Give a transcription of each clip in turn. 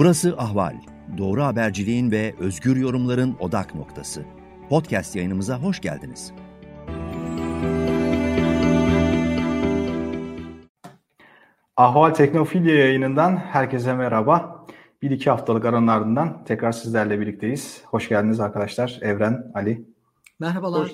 Burası Ahval. Doğru haberciliğin ve özgür yorumların odak noktası. Podcast yayınımıza hoş geldiniz. Ahval Teknofilya yayınından herkese merhaba. Bir iki haftalık aranın ardından tekrar sizlerle birlikteyiz. Hoş geldiniz arkadaşlar. Evren, Ali. Merhabalar.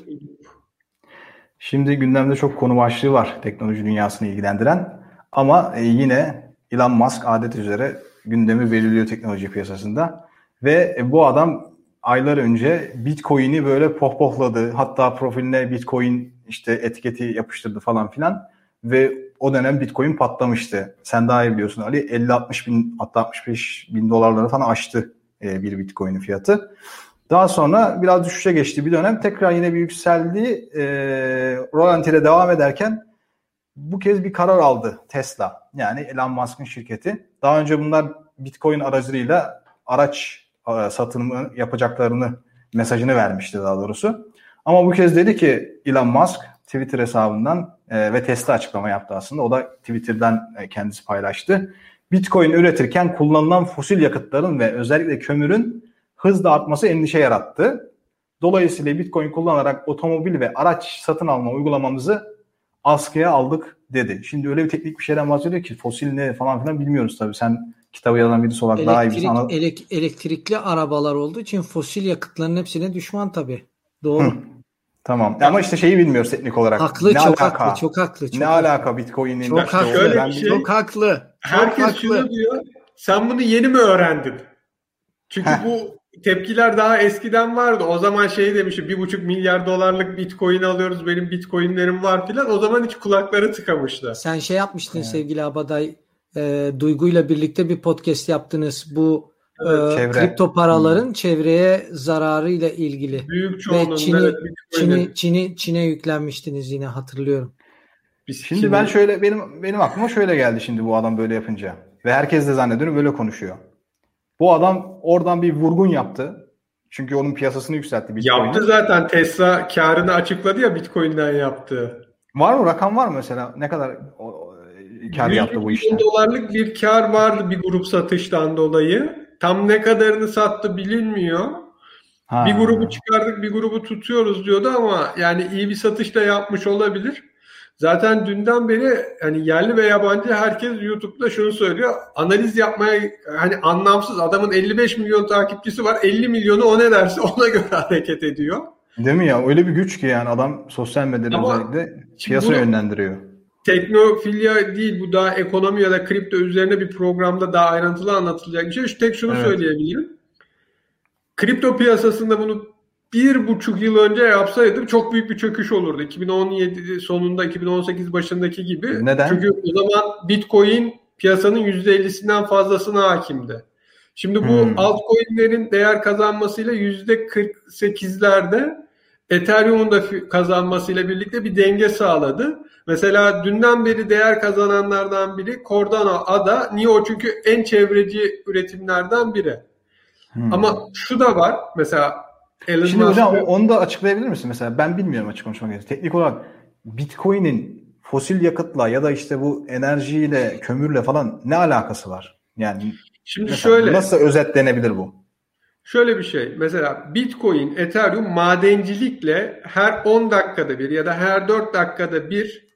Şimdi gündemde çok konu başlığı var teknoloji dünyasını ilgilendiren. Ama e, yine Elon Musk adet üzere gündemi belirliyor teknoloji piyasasında. Ve bu adam aylar önce Bitcoin'i böyle pohpohladı. Hatta profiline Bitcoin işte etiketi yapıştırdı falan filan. Ve o dönem Bitcoin patlamıştı. Sen daha iyi biliyorsun Ali. 50-60 bin hatta 65 bin dolarları falan aştı e, bir Bitcoin'in fiyatı. Daha sonra biraz düşüşe geçti bir dönem. Tekrar yine bir yükseldi. E, Roland ile devam ederken bu kez bir karar aldı Tesla. Yani Elon Musk'ın şirketi. Daha önce bunlar Bitcoin aracılığıyla araç e, satımı yapacaklarını mesajını vermişti daha doğrusu. Ama bu kez dedi ki Elon Musk Twitter hesabından e, ve Tesla açıklama yaptı aslında. O da Twitter'dan e, kendisi paylaştı. Bitcoin üretirken kullanılan fosil yakıtların ve özellikle kömürün hızla artması endişe yarattı. Dolayısıyla Bitcoin kullanarak otomobil ve araç satın alma uygulamamızı askıya aldık dedi. Şimdi öyle bir teknik bir şeyden bahsediyor ki fosil ne falan filan bilmiyoruz tabii. Sen kitabı yazan birisi olarak Elektrik, daha iyi bilirsin. Anla... Elek, elektrikli arabalar olduğu için fosil yakıtların hepsine düşman tabii. Doğru. Hı. Tamam. Ama işte şeyi bilmiyoruz teknik olarak. Haklı, ne çok alaka? haklı, çok haklı. Çok ne haklı. alaka Bitcoin'in? Çok işte haklı. Bir şey, çok haklı. Herkes haklı. şunu diyor. Sen bunu yeni mi öğrendin? Çünkü Heh. bu tepkiler daha eskiden vardı. O zaman şey demişti bir buçuk milyar dolarlık bitcoin alıyoruz benim bitcoinlerim var filan. O zaman hiç kulakları tıkamıştı. Sen şey yapmıştın evet. sevgili Abaday. E, Duygu'yla birlikte bir podcast yaptınız. Bu evet, e, kripto paraların hmm. çevreye zararıyla ilgili. Büyük çoğunluğunda Ve Çin'i, Çin'i, Çin'i, Çin'e yüklenmiştiniz yine hatırlıyorum. Biz şimdi Çin'i... ben şöyle benim benim aklıma şöyle geldi şimdi bu adam böyle yapınca. Ve herkes de zannediyorum böyle konuşuyor. Bu adam oradan bir vurgun yaptı. Çünkü onun piyasasını yükseltti. Bitcoin'in. Yaptı zaten Tesla karını açıkladı ya Bitcoin'den yaptı. Var mı? Rakam var mı mesela? Ne kadar kar yaptı bu işte? dolarlık bir kar vardı bir grup satıştan dolayı. Tam ne kadarını sattı bilinmiyor. Ha. Bir grubu çıkardık bir grubu tutuyoruz diyordu ama yani iyi bir satış da yapmış olabilir. Zaten dünden beri hani yerli ve yabancı herkes YouTube'da şunu söylüyor. Analiz yapmaya hani anlamsız adamın 55 milyon takipçisi var. 50 milyonu o ne derse ona göre hareket ediyor. Değil mi ya? Öyle bir güç ki yani adam sosyal medyada Ama özellikle piyasa yönlendiriyor. Teknofilya değil bu daha ekonomi ya da kripto üzerine bir programda daha ayrıntılı anlatılacak bir şey. Şu tek şunu evet. söyleyebilirim. Kripto piyasasında bunu bir buçuk yıl önce yapsaydım çok büyük bir çöküş olurdu. 2017 sonunda 2018 başındaki gibi. Neden? Çünkü o zaman Bitcoin piyasanın %50'sinden fazlasına hakimdi. Şimdi bu hmm. altcoin'lerin değer kazanmasıyla %48'lerde Ethereum'un da kazanmasıyla birlikte bir denge sağladı. Mesela dünden beri değer kazananlardan biri Cardano Ada. Niye o? Çünkü en çevreci üretimlerden biri. Hmm. Ama şu da var. Mesela Elon Şimdi hocam ve... onu da açıklayabilir misin? Mesela ben bilmiyorum açık konuşmak gerekirse. Teknik olarak Bitcoin'in fosil yakıtla ya da işte bu enerjiyle, kömürle falan ne alakası var? Yani Şimdi şöyle nasıl özetlenebilir bu? Şöyle bir şey. Mesela Bitcoin, Ethereum madencilikle her 10 dakikada bir ya da her 4 dakikada bir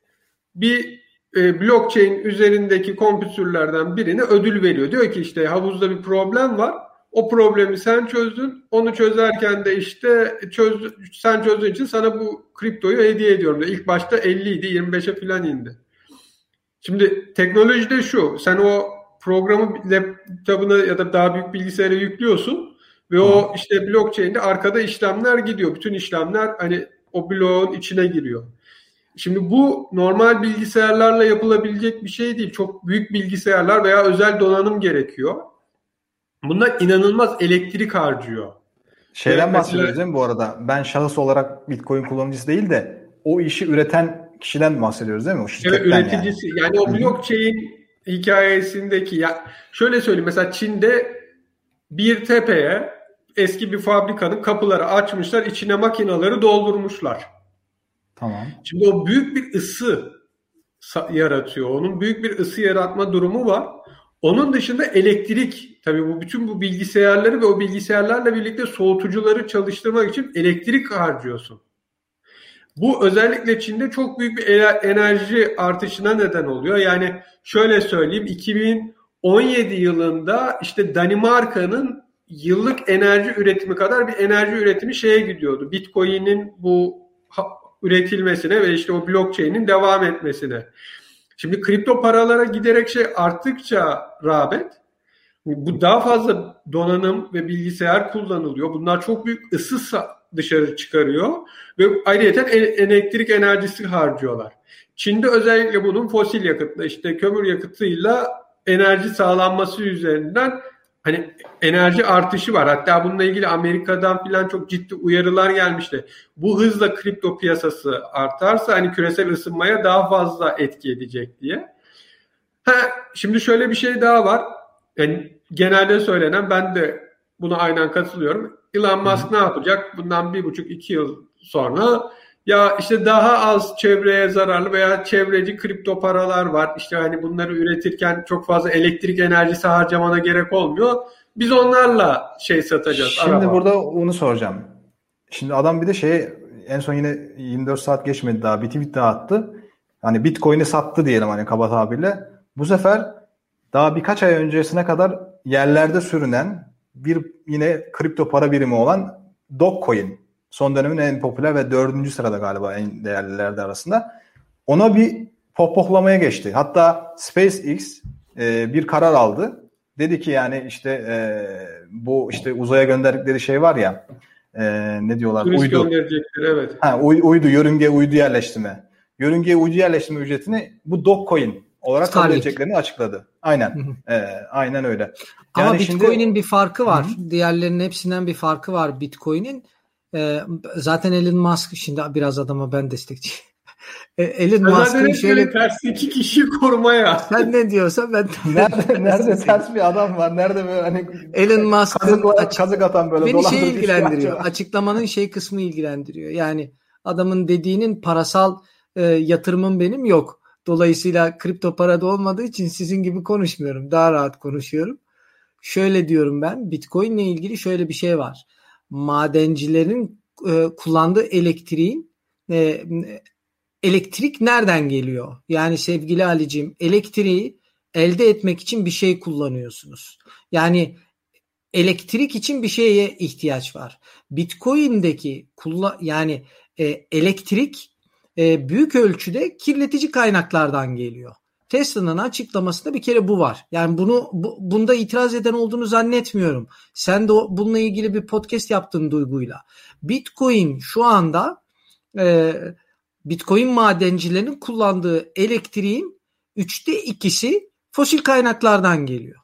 bir e, blockchain üzerindeki kompütürlerden birine ödül veriyor. Diyor ki işte havuzda bir problem var o problemi sen çözdün. Onu çözerken de işte çöz, sen çözdüğün için sana bu kriptoyu hediye ediyorum. İlk başta 50 idi 25'e falan indi. Şimdi teknolojide şu. Sen o programı laptopuna ya da daha büyük bilgisayara yüklüyorsun ve o işte blockchain'de arkada işlemler gidiyor. Bütün işlemler hani o bloğun içine giriyor. Şimdi bu normal bilgisayarlarla yapılabilecek bir şey değil. Çok büyük bilgisayarlar veya özel donanım gerekiyor. Bunlar inanılmaz elektrik harcıyor. Şeyden evet, bahsediyoruz değil mi bu arada? Ben şahıs olarak Bitcoin kullanıcısı değil de o işi üreten kişiden bahsediyoruz değil mi? O evet üreticisi. Yani, yani o blockchain hikayesindeki ya şöyle söyleyeyim mesela Çin'de bir tepeye eski bir fabrikanın kapıları açmışlar, içine makinaları doldurmuşlar. Tamam. Şimdi o büyük bir ısı yaratıyor. Onun büyük bir ısı yaratma durumu var. Onun dışında elektrik tabii bu bütün bu bilgisayarları ve o bilgisayarlarla birlikte soğutucuları çalıştırmak için elektrik harcıyorsun. Bu özellikle Çin'de çok büyük bir enerji artışına neden oluyor. Yani şöyle söyleyeyim 2017 yılında işte Danimarka'nın yıllık enerji üretimi kadar bir enerji üretimi şeye gidiyordu. Bitcoin'in bu üretilmesine ve işte o blockchain'in devam etmesine. Şimdi kripto paralara giderek şey arttıkça rağbet bu daha fazla donanım ve bilgisayar kullanılıyor. Bunlar çok büyük ısı dışarı çıkarıyor ve ayrıca elektrik enerjisi harcıyorlar. Çin'de özellikle bunun fosil yakıtla işte kömür yakıtıyla enerji sağlanması üzerinden hani enerji artışı var. Hatta bununla ilgili Amerika'dan falan çok ciddi uyarılar gelmişti. Bu hızla kripto piyasası artarsa hani küresel ısınmaya daha fazla etki edecek diye. Ha, şimdi şöyle bir şey daha var. Yani genelde söylenen ben de buna aynen katılıyorum. Elon Musk ne yapacak? Bundan bir buçuk iki yıl sonra ya işte daha az çevreye zararlı veya çevreci kripto paralar var. İşte hani bunları üretirken çok fazla elektrik enerjisi harcamana gerek olmuyor. Biz onlarla şey satacağız. Şimdi araba. burada onu soracağım. Şimdi adam bir de şey en son yine 24 saat geçmedi daha bir tweet daha attı. Hani Bitcoin'i sattı diyelim hani kaba tabirle. Bu sefer daha birkaç ay öncesine kadar yerlerde sürünen bir yine kripto para birimi olan Dogecoin son dönemin en popüler ve dördüncü sırada galiba en değerlilerde arasında. Ona bir pohpohlamaya geçti. Hatta SpaceX e, bir karar aldı. Dedi ki yani işte e, bu işte uzaya gönderdikleri şey var ya e, ne diyorlar? Turist uydu. gönderecekler evet. Ha, uy, uydu, yörünge uydu yerleştirme. Yörünge uydu yerleştirme ücretini bu Dogecoin olarak Starlink. kabul edeceklerini açıkladı. Aynen. ee, aynen öyle. Yani Ama Bitcoin'in şimdi... bir farkı var. Hı-hı. Diğerlerinin hepsinden bir farkı var Bitcoin'in. Ee, zaten Elon Musk şimdi biraz adama ben destekçi. E, Elon Musk'ın şöyle ters iki kişi korumaya. Sen ne diyorsan ben nerede, nerede ters bir adam var? Nerede böyle hani Elon Musk'ın kazık, kazık atan böyle beni şey ilgilendiriyor. Şey açıklamanın şey kısmı ilgilendiriyor. Yani adamın dediğinin parasal e, yatırımım benim yok. Dolayısıyla kripto parada olmadığı için sizin gibi konuşmuyorum. Daha rahat konuşuyorum. Şöyle diyorum ben Bitcoin ile ilgili şöyle bir şey var. Madencilerin e, kullandığı elektriğin e, elektrik nereden geliyor? Yani sevgili Ali'cim elektriği elde etmek için bir şey kullanıyorsunuz. Yani elektrik için bir şeye ihtiyaç var. Bitcoin'deki yani e, elektrik e, büyük ölçüde kirletici kaynaklardan geliyor. Tesla'nın açıklamasında bir kere bu var. Yani bunu bu, bunda itiraz eden olduğunu zannetmiyorum. Sen de o, bununla ilgili bir podcast yaptın duyguyla. Bitcoin şu anda e, Bitcoin madencilerinin kullandığı elektriğin üçte ikisi fosil kaynaklardan geliyor.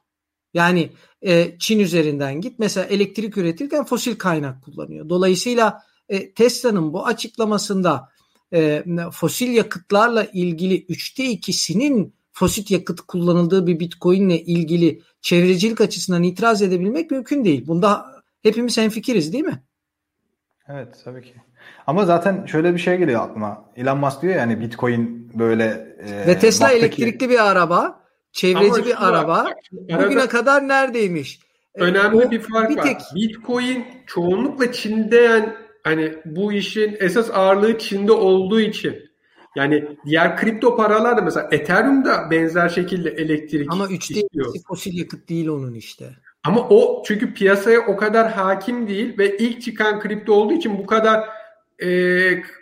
Yani e, Çin üzerinden git mesela elektrik üretirken fosil kaynak kullanıyor. Dolayısıyla e, Tesla'nın bu açıklamasında e, fosil yakıtlarla ilgili üçte ikisinin fosil yakıt kullanıldığı bir bitcoinle ilgili çevrecilik açısından itiraz edebilmek mümkün değil. Bunda hepimiz hemfikiriz değil mi? Evet tabii ki. Ama zaten şöyle bir şey geliyor aklıma. Elon Musk diyor yani Bitcoin böyle e, ve Tesla baktaki... elektrikli bir araba, çevreci Ama bir araba. Bak, bugüne kadar neredeymiş? E, önemli o, bir fark bir tek... var. Bitcoin çoğunlukla Çin'de yani hani bu işin esas ağırlığı Çin'de olduğu için yani diğer kripto paralar da mesela Ethereum da benzer şekilde elektrik Ama üçte fosil yakıt değil onun işte. Ama o çünkü piyasaya o kadar hakim değil ve ilk çıkan kripto olduğu için bu kadar e,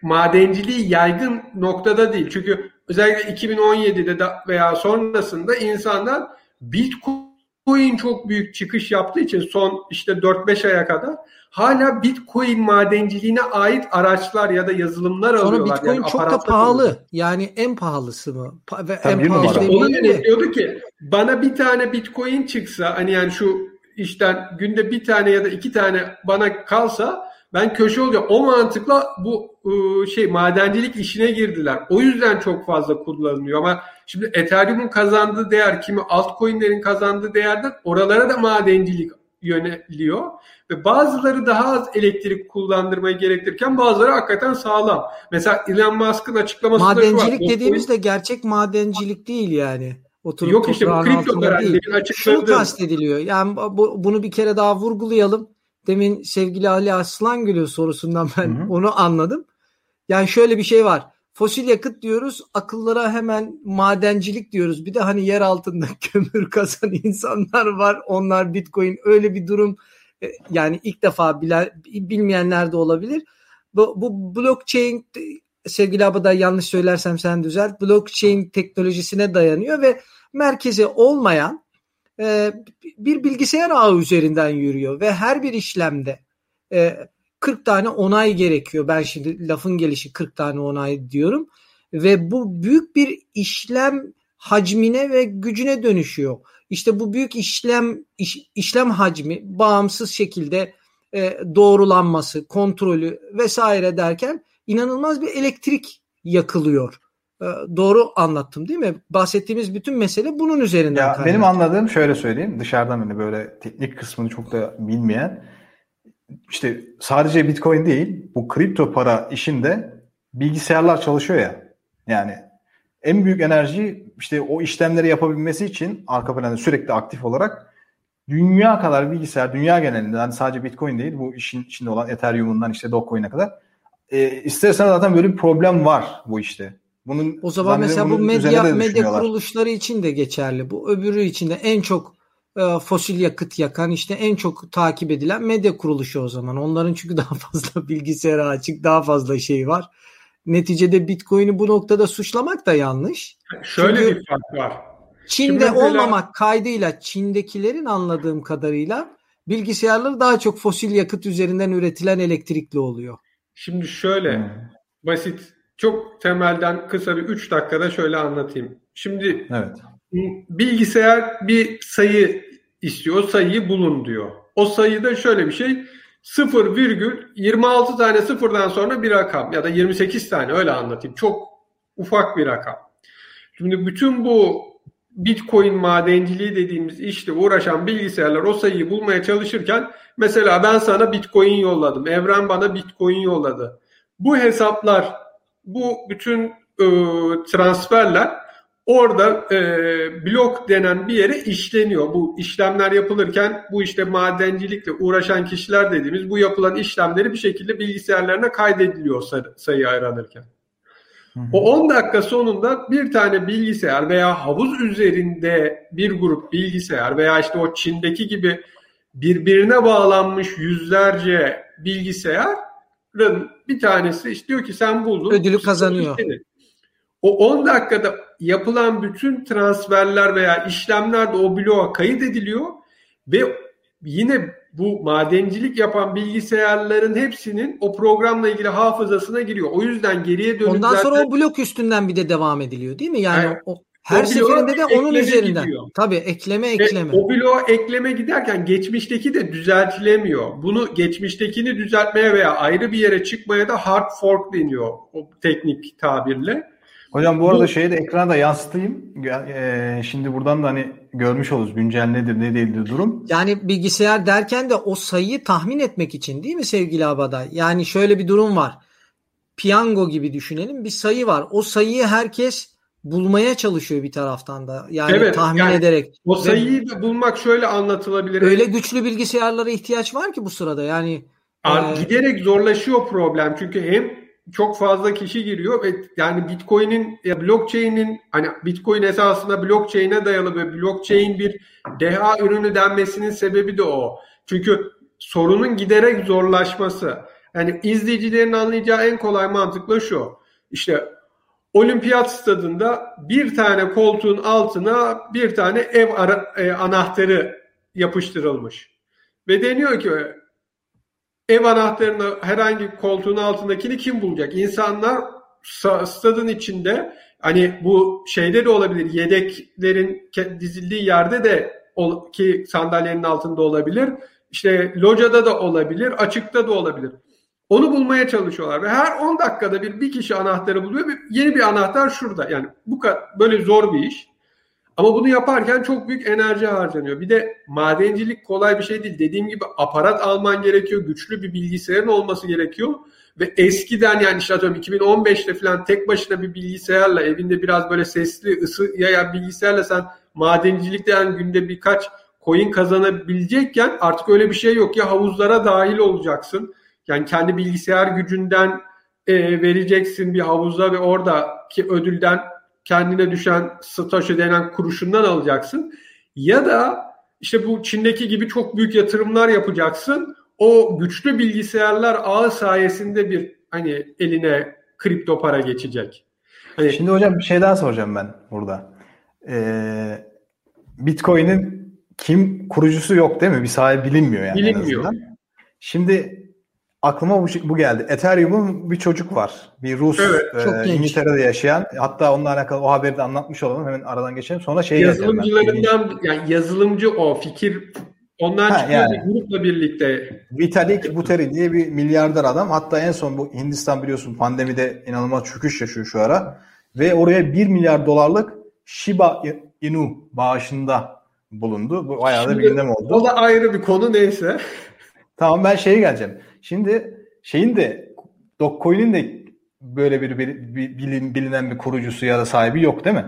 madenciliği yaygın noktada değil. Çünkü özellikle 2017'de de veya sonrasında insanlar Bitcoin çok büyük çıkış yaptığı için son işte 4-5 aya kadar hala Bitcoin madenciliğine ait araçlar ya da yazılımlar Sonra alıyorlar. Bitcoin yani çok da pahalı. Oluyor. Yani en pahalısı mı? Pa- ve en pahalı işte onu denetliyordu ki bana bir tane Bitcoin çıksa hani yani şu işten günde bir tane ya da iki tane bana kalsa ben köşe olacağım. O mantıkla bu ıı, şey madencilik işine girdiler. O yüzden çok fazla kullanılıyor ama şimdi Ethereum'un kazandığı değer kimi altcoin'lerin kazandığı değerden oralara da madencilik yöneliyor ve bazıları daha az elektrik kullandırmayı gerektirirken bazıları hakikaten sağlam. Mesela Elon Musk'ın açıklamasında Madencilik şu var. dediğimiz de gerçek madencilik değil yani. Oturup Yok işte bu kripto değil. Şunu kastediliyor. Yani bu, bunu bir kere daha vurgulayalım. Demin sevgili Ali Aslangül'ün sorusundan ben Hı-hı. onu anladım. Yani şöyle bir şey var. Fosil yakıt diyoruz, akıllara hemen madencilik diyoruz. Bir de hani yer altında kömür kazan insanlar var. Onlar Bitcoin öyle bir durum yani ilk defa bilen, bilmeyenler de olabilir. Bu, bu blockchain sevgili abada yanlış söylersem sen düzelt. Blockchain teknolojisine dayanıyor ve merkezi olmayan e, bir bilgisayar ağı üzerinden yürüyor ve her bir işlemde e, 40 tane onay gerekiyor. Ben şimdi lafın gelişi 40 tane onay diyorum ve bu büyük bir işlem hacmine ve gücüne dönüşüyor. İşte bu büyük işlem iş, işlem hacmi bağımsız şekilde e, doğrulanması, kontrolü vesaire derken inanılmaz bir elektrik yakılıyor. E, doğru anlattım değil mi? Bahsettiğimiz bütün mesele bunun üzerinden ya kaynaklı. Benim anladığım şöyle söyleyeyim. Dışarıdan hani böyle teknik kısmını çok da bilmeyen işte sadece Bitcoin değil bu kripto para işinde bilgisayarlar çalışıyor ya. Yani en büyük enerji işte o işlemleri yapabilmesi için arka planda sürekli aktif olarak dünya kadar bilgisayar, dünya genelinde yani sadece Bitcoin değil bu işin içinde olan Ethereum'undan işte Dogecoin'e kadar e, istersen zaten böyle bir problem var bu işte. Bunun o zaman mesela bu medya medya kuruluşları için de geçerli. Bu öbürü için de en çok e, fosil yakıt yakan işte en çok takip edilen medya kuruluşu o zaman. Onların çünkü daha fazla bilgisayara açık, daha fazla şey var. Neticede Bitcoin'i bu noktada suçlamak da yanlış. Şöyle çünkü bir fark var. Çin'de mesela... olmamak kaydıyla Çin'dekilerin anladığım kadarıyla bilgisayarları daha çok fosil yakıt üzerinden üretilen elektrikli oluyor. Şimdi şöyle hmm. basit çok temelden kısa bir 3 dakikada şöyle anlatayım. Şimdi evet. bilgisayar bir sayı istiyor. O sayıyı bulun diyor. O sayıda şöyle bir şey 0,26 tane sıfırdan sonra bir rakam ya da 28 tane öyle anlatayım. Çok ufak bir rakam. Şimdi bütün bu Bitcoin madenciliği dediğimiz işte uğraşan bilgisayarlar o sayıyı bulmaya çalışırken mesela ben sana Bitcoin yolladım. Evren bana Bitcoin yolladı. Bu hesaplar bu bütün e, transferler orada e, blok denen bir yere işleniyor. Bu işlemler yapılırken bu işte madencilikle uğraşan kişiler dediğimiz bu yapılan işlemleri bir şekilde bilgisayarlarına kaydediliyor sayı, aranırken. O 10 dakika sonunda bir tane bilgisayar veya havuz üzerinde bir grup bilgisayar veya işte o Çin'deki gibi birbirine bağlanmış yüzlerce bilgisayarın bir tanesi işte diyor ki sen buldun. Ödülü kazanıyor. O 10 dakikada yapılan bütün transferler veya işlemler de o bloğa kayıt ediliyor ve yine bu madencilik yapan bilgisayarların hepsinin o programla ilgili hafızasına giriyor. O yüzden geriye dönüp Ondan sonra o blok üstünden bir de devam ediliyor değil mi? Yani evet. o her seferinde de onun üzerinden. Gidiyor. Tabii ekleme ekleme. Ve o bloğa ekleme giderken geçmişteki de düzeltilemiyor. Bunu geçmiştekini düzeltmeye veya ayrı bir yere çıkmaya da hard fork deniyor o teknik tabirle. Hocam bu arada bu, şeyi de ekrana da yansıtayım. Ee, şimdi buradan da hani görmüş oluruz güncel nedir ne değildir durum. Yani bilgisayar derken de o sayıyı tahmin etmek için değil mi sevgili Abaday? Yani şöyle bir durum var. Piyango gibi düşünelim bir sayı var. O sayıyı herkes bulmaya çalışıyor bir taraftan da. Yani evet, tahmin yani ederek. O sayıyı da bulmak şöyle anlatılabilir. Öyle güçlü bilgisayarlara ihtiyaç var ki bu sırada. Yani e... giderek zorlaşıyor problem. Çünkü hem çok fazla kişi giriyor ve yani Bitcoin'in blockchain'in hani Bitcoin esasında blockchain'e dayalı ve blockchain bir deha ürünü denmesinin sebebi de o. Çünkü sorunun giderek zorlaşması. Yani izleyicilerin anlayacağı en kolay mantıkla şu. İşte olimpiyat stadında bir tane koltuğun altına bir tane ev ara, e, anahtarı yapıştırılmış. Ve deniyor ki ev anahtarını herhangi koltuğun altındakini kim bulacak? İnsanlar stadın içinde hani bu şeyde de olabilir yedeklerin dizildiği yerde de ki sandalyenin altında olabilir. İşte locada da olabilir, açıkta da olabilir. Onu bulmaya çalışıyorlar ve her 10 dakikada bir bir kişi anahtarı buluyor yeni bir anahtar şurada. Yani bu böyle zor bir iş. Ama bunu yaparken çok büyük enerji harcanıyor. Bir de madencilik kolay bir şey değil. Dediğim gibi aparat alman gerekiyor. Güçlü bir bilgisayarın olması gerekiyor. Ve eskiden yani işte atıyorum 2015'te falan tek başına bir bilgisayarla evinde biraz böyle sesli ısı yayan bilgisayarla sen madencilikte yani günde birkaç coin kazanabilecekken artık öyle bir şey yok. Ya havuzlara dahil olacaksın. Yani kendi bilgisayar gücünden e, vereceksin bir havuza ve oradaki ödülden kendine düşen Satoshi denen kuruşundan alacaksın. Ya da işte bu Çin'deki gibi çok büyük yatırımlar yapacaksın. O güçlü bilgisayarlar ağı sayesinde bir hani eline kripto para geçecek. Hani... Şimdi hocam bir şey daha soracağım ben burada. Ee, Bitcoin'in kim kurucusu yok değil mi? Bir sahibi bilinmiyor yani. Bilinmiyor. Şimdi aklıma bu, bu geldi. Ethereum'un bir çocuk var. Bir Rus evet, e, İngiltere'de yaşayan. Hatta onunla alakalı o haberi de anlatmış olalım. Hemen aradan geçelim. Sonra şey Yazılımcılarından yani yazılımcı o fikir ondan ha, çıkıyor yani, grupla birlikte. Vitalik Buterin diye bir milyarder adam. Hatta en son bu Hindistan biliyorsun pandemide inanılmaz çöküş yaşıyor şu ara. Ve oraya 1 milyar dolarlık Shiba Inu bağışında bulundu. Bu bayağı da bir gündem oldu. O da ayrı bir konu neyse. tamam ben şeye geleceğim. Şimdi şeyin de Dogecoin'in de böyle bir, bir, bir bilin, bilinen bir kurucusu ya da sahibi yok değil mi?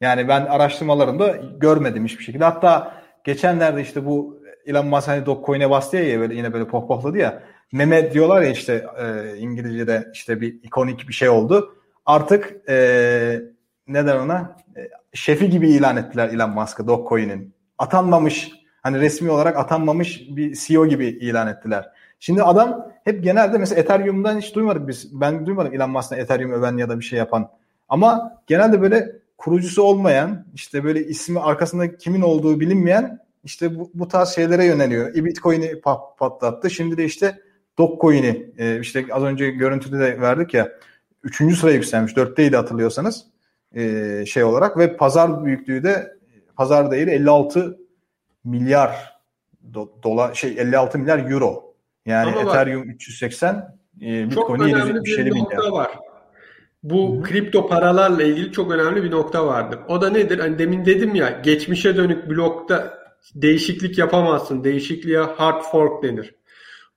Yani ben araştırmalarımda görmedim hiçbir şekilde. Hatta geçenlerde işte bu Elon Musk hani Dogecoin'e bastı ya böyle yine böyle pohpohladı ya. Meme diyorlar ya işte e, İngilizce'de işte bir ikonik bir şey oldu. Artık e, neden ona? E, şefi gibi ilan ettiler Elon Musk'ı Dogecoin'in. Atanmamış hani resmi olarak atanmamış bir CEO gibi ilan ettiler. Şimdi adam hep genelde mesela Ethereum'dan hiç duymadık biz. Ben duymadım Elon Musk'tan Ethereum öven ya da bir şey yapan. Ama genelde böyle kurucusu olmayan, işte böyle ismi arkasında kimin olduğu bilinmeyen işte bu, bu tarz şeylere yöneliyor. E, Bitcoin'i patlattı. Şimdi de işte Dogecoin'i e, işte az önce görüntüde de verdik ya üçüncü sıraya yükselmiş. Dörtteydi hatırlıyorsanız e, şey olarak ve pazar büyüklüğü de pazar değeri 56 milyar do, dolar şey 56 milyar euro. Yani Ama Ethereum bak, 380 e, Bitcoin 777 milyar. Var. Bu Hı-hı. kripto paralarla ilgili çok önemli bir nokta vardır. O da nedir? Hani demin dedim ya geçmişe dönük blokta değişiklik yapamazsın. Değişikliğe hard fork denir.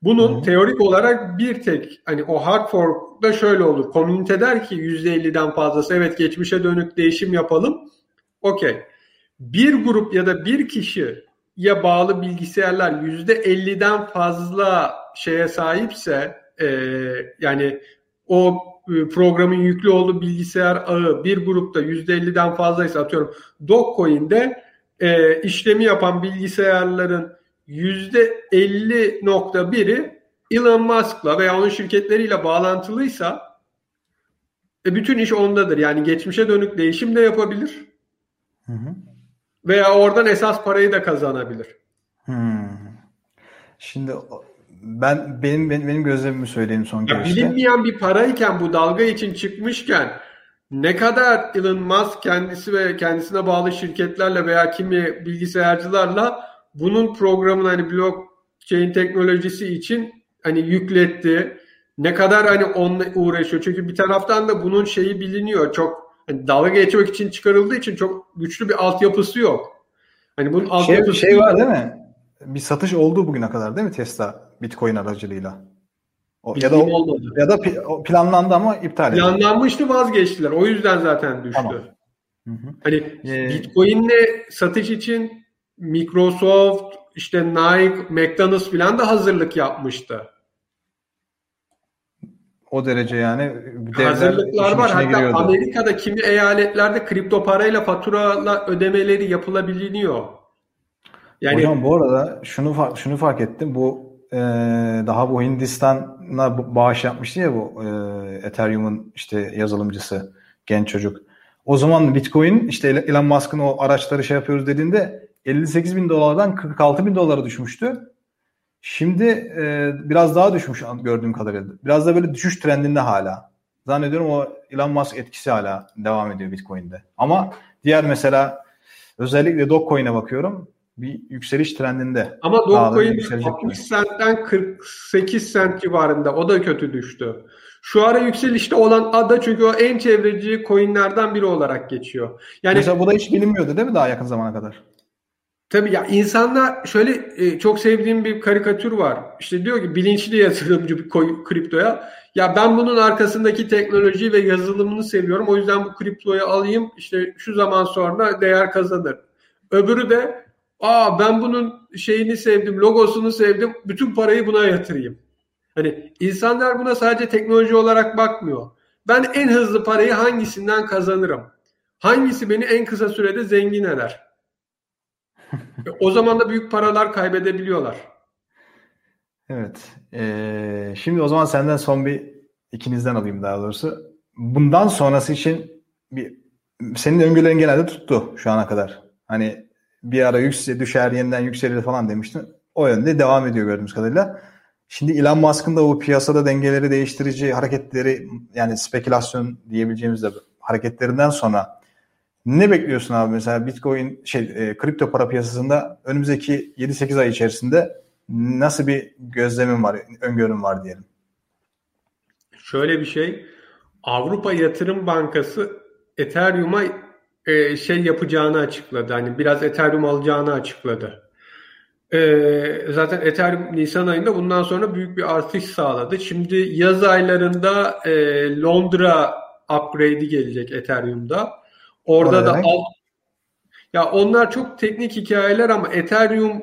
Bunun Hı-hı. teorik olarak bir tek hani o hard fork da şöyle olur. Komünite der ki %50'den fazlası evet geçmişe dönük değişim yapalım. Okey. Bir grup ya da bir kişi ya bağlı bilgisayarlar %50'den fazla şeye sahipse e, yani o e, programın yüklü olduğu bilgisayar ağı bir grupta %50'den fazlaysa atıyorum Dogecoin'de e, işlemi yapan bilgisayarların %50.1'i Elon Musk'la veya onun şirketleriyle bağlantılıysa e, bütün iş ondadır. Yani geçmişe dönük değişim de yapabilir. Hı hı. Veya oradan esas parayı da kazanabilir. Hmm. Şimdi ben benim benim, benim gözlemimi söyleyeyim son görüşte. Bilinmeyen bir parayken bu dalga için çıkmışken ne kadar Elon Musk kendisi ve kendisine bağlı şirketlerle veya kimi bilgisayarcılarla bunun programını hani blockchain teknolojisi için hani yükletti. Ne kadar hani onunla uğraşıyor. Çünkü bir taraftan da bunun şeyi biliniyor. Çok hani dalga geçmek için çıkarıldığı için çok güçlü bir altyapısı yok. Hani bunun şey, altyapısı şey var değil mi? Bir satış oldu bugüne kadar değil mi Tesla Bitcoin aracılığıyla? O, ya da olmadı. ya da planlandı ama iptal edildi. Planlanmıştı vazgeçtiler. O yüzden zaten düştü. Tamam. Hı hı. Hani ee, Bitcoin'le satış için Microsoft, işte Nike, McDonald's falan da hazırlık yapmıştı o derece yani hazırlıklar var. Hatta giriyordu. Amerika'da kimi eyaletlerde kripto parayla faturala ödemeleri yapılabiliyor. Yani Hocam bu arada şunu şunu fark ettim. Bu e, daha bu Hindistan'a bağış yapmıştı ya bu e, Ethereum'un işte yazılımcısı genç çocuk. O zaman Bitcoin işte Elon Musk'ın o araçları şey yapıyoruz dediğinde 58 bin dolardan 46 bin dolara düşmüştü. Şimdi e, biraz daha düşmüş gördüğüm kadarıyla. Biraz da böyle düşüş trendinde hala. Zannediyorum o Elon Musk etkisi hala devam ediyor Bitcoin'de. Ama diğer mesela özellikle Dogecoin'e bakıyorum bir yükseliş trendinde. Ama Dogecoin 60 centten 48 cent civarında. O da kötü düştü. Şu ara yükselişte olan ADA çünkü o en çevreci coinlerden biri olarak geçiyor. Yani Mesela bu da hiç bilinmiyordu değil mi daha yakın zamana kadar? Tabii ya insanlar şöyle e, çok sevdiğim bir karikatür var. İşte diyor ki bilinçli yatırımcı bir koy, kriptoya. Ya ben bunun arkasındaki teknoloji ve yazılımını seviyorum. O yüzden bu kriptoyu alayım. İşte şu zaman sonra değer kazanır. Öbürü de aa ben bunun şeyini sevdim, logosunu sevdim. Bütün parayı buna yatırayım. Hani insanlar buna sadece teknoloji olarak bakmıyor. Ben en hızlı parayı hangisinden kazanırım? Hangisi beni en kısa sürede zengin eder? O zaman da büyük paralar kaybedebiliyorlar. Evet. Ee, şimdi o zaman senden son bir ikinizden alayım daha doğrusu. Bundan sonrası için bir senin öngörülerin genelde tuttu şu ana kadar. Hani bir ara yüksel düşer yeniden yükselir falan demiştin. O yönde devam ediyor gördüğümüz kadarıyla. Şimdi Elon Musk'ın da bu piyasada dengeleri değiştirici hareketleri yani spekülasyon diyebileceğimiz de hareketlerinden sonra ne bekliyorsun abi mesela Bitcoin şey e, kripto para piyasasında önümüzdeki 7-8 ay içerisinde nasıl bir gözlemin var, öngörün var diyelim. Şöyle bir şey Avrupa Yatırım Bankası Ethereum'a e, şey yapacağını açıkladı. Hani biraz Ethereum alacağını açıkladı. E, zaten Ethereum Nisan ayında bundan sonra büyük bir artış sağladı. Şimdi yaz aylarında e, Londra upgrade'i gelecek Ethereum'da. Orada da alt, ya onlar çok teknik hikayeler ama Ethereum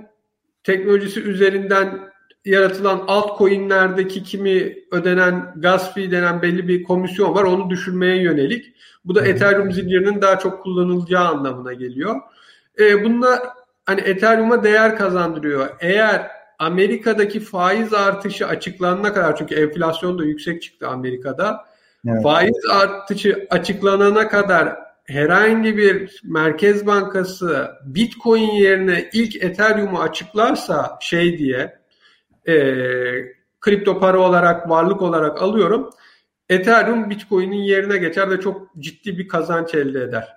teknolojisi üzerinden yaratılan altcoin'lerdeki kimi ödenen gas fee denen belli bir komisyon var. Onu düşürmeye yönelik. Bu da Ethereum zincirinin daha çok kullanılacağı anlamına geliyor. E, bunlar hani Ethereum'a değer kazandırıyor. Eğer Amerika'daki faiz artışı açıklanana kadar çünkü enflasyon da yüksek çıktı Amerika'da. Evet. Faiz artışı açıklanana kadar herhangi bir merkez bankası Bitcoin yerine ilk Ethereum'u açıklarsa şey diye e, kripto para olarak varlık olarak alıyorum. Ethereum Bitcoin'in yerine geçer ve çok ciddi bir kazanç elde eder.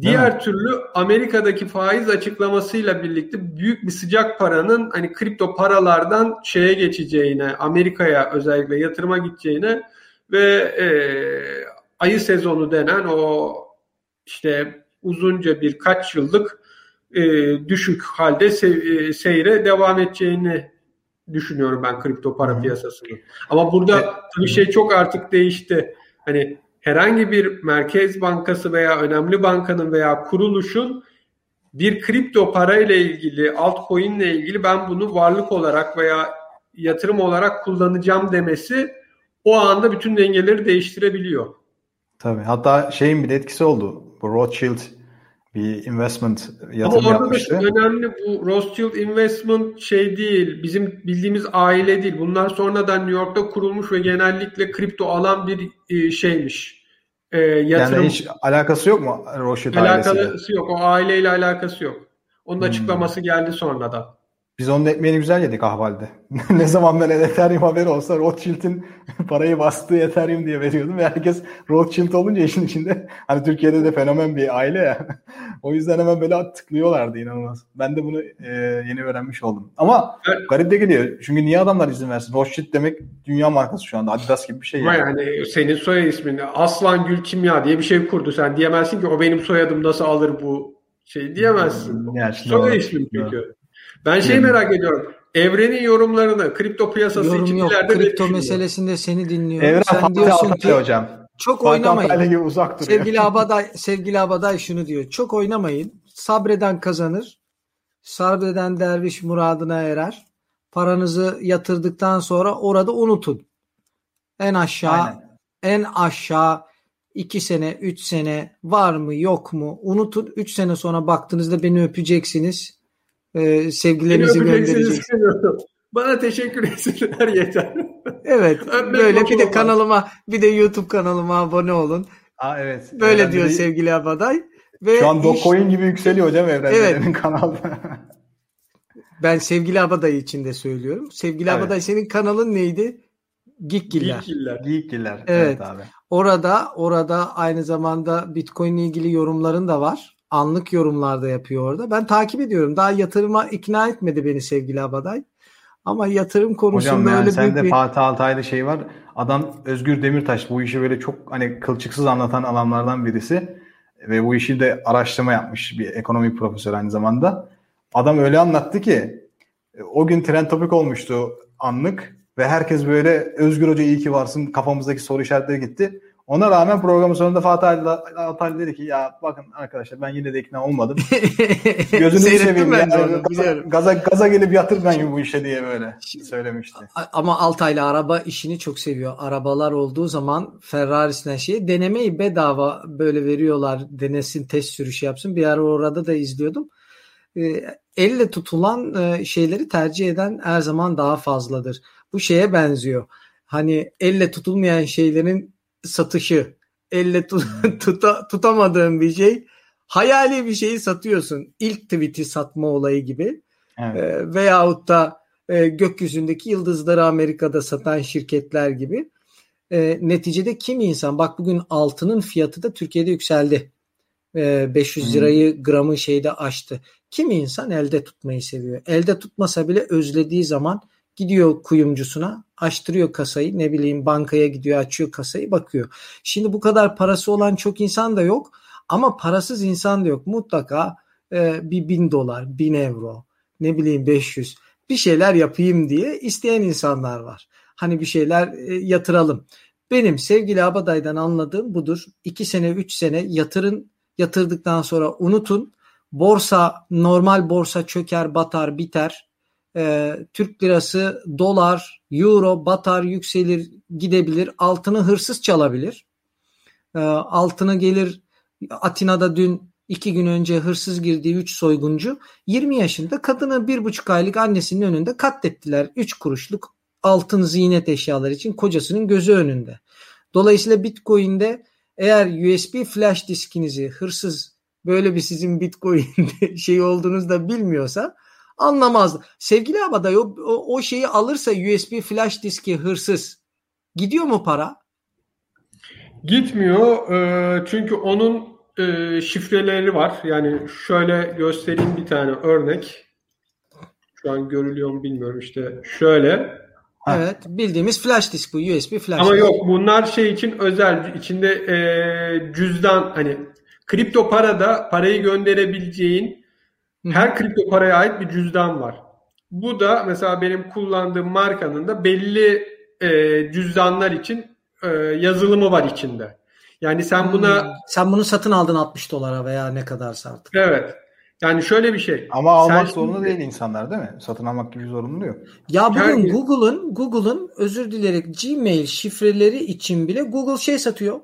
Diğer evet. türlü Amerika'daki faiz açıklamasıyla birlikte büyük bir sıcak paranın hani kripto paralardan şeye geçeceğine, Amerika'ya özellikle yatırıma gideceğine ve e, ayı sezonu denen o işte uzunca birkaç yıllık e, düşük halde se, e, seyre devam edeceğini düşünüyorum ben kripto para piyasasını. Ama burada bir şey çok artık değişti. Hani herhangi bir merkez bankası veya önemli bankanın veya kuruluşun bir kripto para ile ilgili, altcoin ile ilgili ben bunu varlık olarak veya yatırım olarak kullanacağım demesi o anda bütün dengeleri değiştirebiliyor. Tabii. Hatta şeyin bir etkisi oldu. Bu Rothschild bir investment yatırım Ama yapmıştı. da önemli bu Rothschild Investment şey değil, bizim bildiğimiz aile değil. Bunlar sonradan New York'ta kurulmuş ve genellikle kripto alan bir e, şeymiş. E, yatırım. Yani hiç alakası yok mu Rothschild alakası ailesiyle? Alakası yok. O aileyle alakası yok. Onun hmm. açıklaması geldi sonradan. Biz onun ekmeğini güzel yedik ahvalde. ne zaman ben Ethereum haberi olsa Rothschild'in parayı bastığı Ethereum diye veriyordum ve herkes Rothschild olunca işin içinde hani Türkiye'de de fenomen bir aile ya. o yüzden hemen böyle tıklıyorlardı inanılmaz. Ben de bunu e, yeni öğrenmiş oldum. Ama evet. garip de geliyor. Çünkü niye adamlar izin versin? Rothschild demek dünya markası şu anda. Adidas gibi bir şey. Yani, yani senin soy ismin Aslan Gül Kimya diye bir şey kurdu. Sen diyemezsin ki o benim soyadım nasıl alır bu şey diyemezsin. Yani, soy ismin çünkü. Ben şey merak ediyorum. Evrenin yorumlarını kripto piyasası Yorum için yok. Kripto meselesinde seni dinliyorum. Evren Sen diyorsun ki hocam. Çok Fatih oynamayın. Gibi uzak sevgili Abaday, sevgili Abaday şunu diyor. Çok oynamayın. Sabreden kazanır. Sabreden derviş muradına erer. Paranızı yatırdıktan sonra orada unutun. En aşağı Aynen. en aşağı 2 sene, 3 sene var mı yok mu unutun. 3 sene sonra baktığınızda beni öpeceksiniz e, sevgilerinizi göndereceğiz. Bana teşekkür etsinler yeter. Evet. böyle bir de kanalıma bir de YouTube kanalıma abone olun. Aa, evet. Böyle Evren diyor sevgili Abaday. Ve Şu an Dogecoin gibi yükseliyor hocam Evren'in evet. kanalda. ben sevgili Abaday için de söylüyorum. Sevgili evet. Abaday senin kanalın neydi? Geekgiller. Geekgiller. Geekgiller. Evet. evet abi. Orada orada aynı zamanda Bitcoin ile ilgili yorumların da var anlık yorumlarda yapıyor orada. Ben takip ediyorum. Daha yatırıma ikna etmedi beni sevgili Abaday. Ama yatırım konusunda Hocam yani öyle sende büyük bir... Fatih Altaylı şey var. Adam Özgür Demirtaş bu işi böyle çok hani kılçıksız anlatan adamlardan birisi. Ve bu işi de araştırma yapmış bir ekonomi profesörü aynı zamanda. Adam öyle anlattı ki e, o gün trend topik olmuştu anlık ve herkes böyle Özgür Hoca iyi ki varsın kafamızdaki soru işaretleri gitti. Ona rağmen programın sonunda Fatih Fatih dedi ki ya bakın arkadaşlar ben yine de ikna olmadım. Gözünüzü seveyim ben ya. onu, Gaza, gaza, gaza gelip yatır ben bu işe diye böyle söylemişti. Ama Altaylı araba işini çok seviyor. Arabalar olduğu zaman Ferrari'sinden şey denemeyi bedava böyle veriyorlar. Denesin test sürüşü yapsın. Bir ara orada da izliyordum. E, elle tutulan e, şeyleri tercih eden her zaman daha fazladır. Bu şeye benziyor. Hani elle tutulmayan şeylerin satışı. Elle tut, tuta, tutamadığın bir şey. Hayali bir şeyi satıyorsun. İlk tweet'i satma olayı gibi. Evet. E, veyahut da e, gökyüzündeki yıldızları Amerika'da satan şirketler gibi. E, neticede kim insan bak bugün altının fiyatı da Türkiye'de yükseldi. E, 500 lirayı gramı şeyde aştı. Kimi insan elde tutmayı seviyor. Elde tutmasa bile özlediği zaman gidiyor kuyumcusuna açtırıyor kasayı ne bileyim bankaya gidiyor açıyor kasayı bakıyor. Şimdi bu kadar parası olan çok insan da yok ama parasız insan da yok. Mutlaka e, bir bin dolar, bin euro, ne bileyim 500 bir şeyler yapayım diye isteyen insanlar var. Hani bir şeyler e, yatıralım. Benim sevgili Abaday'dan anladığım budur. 2 sene 3 sene yatırın yatırdıktan sonra unutun. Borsa normal borsa çöker batar biter e, Türk lirası, dolar, euro batar, yükselir, gidebilir. Altını hırsız çalabilir. E, altını gelir Atina'da dün iki gün önce hırsız girdiği üç soyguncu 20 yaşında kadını bir buçuk aylık annesinin önünde katlettiler. Üç kuruşluk altın ziynet eşyalar için kocasının gözü önünde. Dolayısıyla Bitcoin'de eğer USB flash diskinizi hırsız böyle bir sizin Bitcoin şey olduğunuzda da bilmiyorsa anlamazdı. Sevgili Abaday o, o, o şeyi alırsa USB flash diski hırsız gidiyor mu para? Gitmiyor e, çünkü onun e, şifreleri var. Yani şöyle göstereyim bir tane örnek. Şu an görülüyor mu bilmiyorum işte şöyle. Evet bildiğimiz flash disk bu USB flash Ama disk. yok bunlar şey için özel içinde e, cüzdan hani kripto parada parayı gönderebileceğin her kripto paraya ait bir cüzdan var. Bu da mesela benim kullandığım markanın da belli e, cüzdanlar için e, yazılımı var içinde. Yani sen buna... Hmm. Sen bunu satın aldın 60 dolara veya ne kadarsa artık. Evet. Yani şöyle bir şey. Ama almak sen zorunda şimdi... değil insanlar değil mi? Satın almak gibi zorunlu yok. Ya bugün yani... Google'ın Google'ın özür dilerim Gmail şifreleri için bile Google şey satıyor.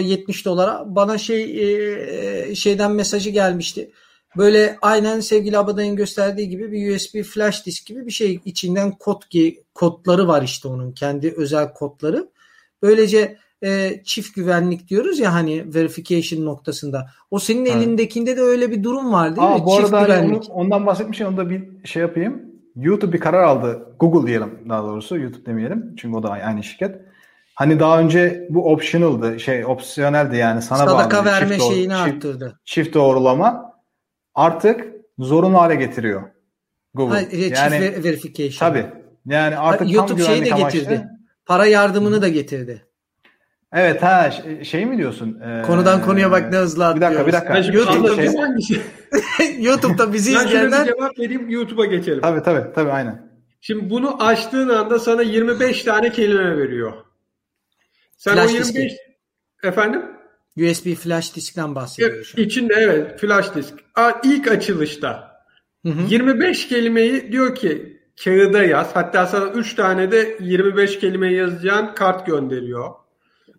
70 dolara. Bana şey şeyden mesajı gelmişti. Böyle aynen sevgili Abaday'ın gösterdiği gibi bir USB flash disk gibi bir şey içinden kod kodları var işte onun kendi özel kodları. Böylece e, çift güvenlik diyoruz ya hani verification noktasında. O senin evet. elindekinde de öyle bir durum var değil Aa, mi? Bu çift arada hani güvenlik. Onu, ondan bahsetmişim onu da bir şey yapayım. YouTube bir karar aldı. Google diyelim daha doğrusu. YouTube demeyelim. Çünkü o da aynı şirket. Hani daha önce bu optional'dı. Şey opsiyoneldi yani sana Sadaka bağlı. verme çift şeyini doğru, arttırdı. Çift, çift doğrulama artık zorunlu hale getiriyor Google. Ha, e, yani çift verification. Tabii. Yani artık YouTube tam şeyi de amaçlı. getirdi. Para yardımını da getirdi. Evet ha şey mi diyorsun? Ee, Konudan konuya bak ne hızlı atlıyoruz. Bir dakika bir dakika. YouTube'da, şey... YouTube'da bizi izleyenler... Ben cevap vereyim YouTube'a geçelim. Tabii tabii tabii aynen. Şimdi bunu açtığın anda sana 25 tane kelime veriyor. Sen flash o 25 diski. efendim? USB flash diskten bahsediyor İçinde evet flash disk. İlk açılışta hı hı. 25 kelimeyi diyor ki kağıda yaz. Hatta sana 3 tane de 25 kelime yazacağın kart gönderiyor.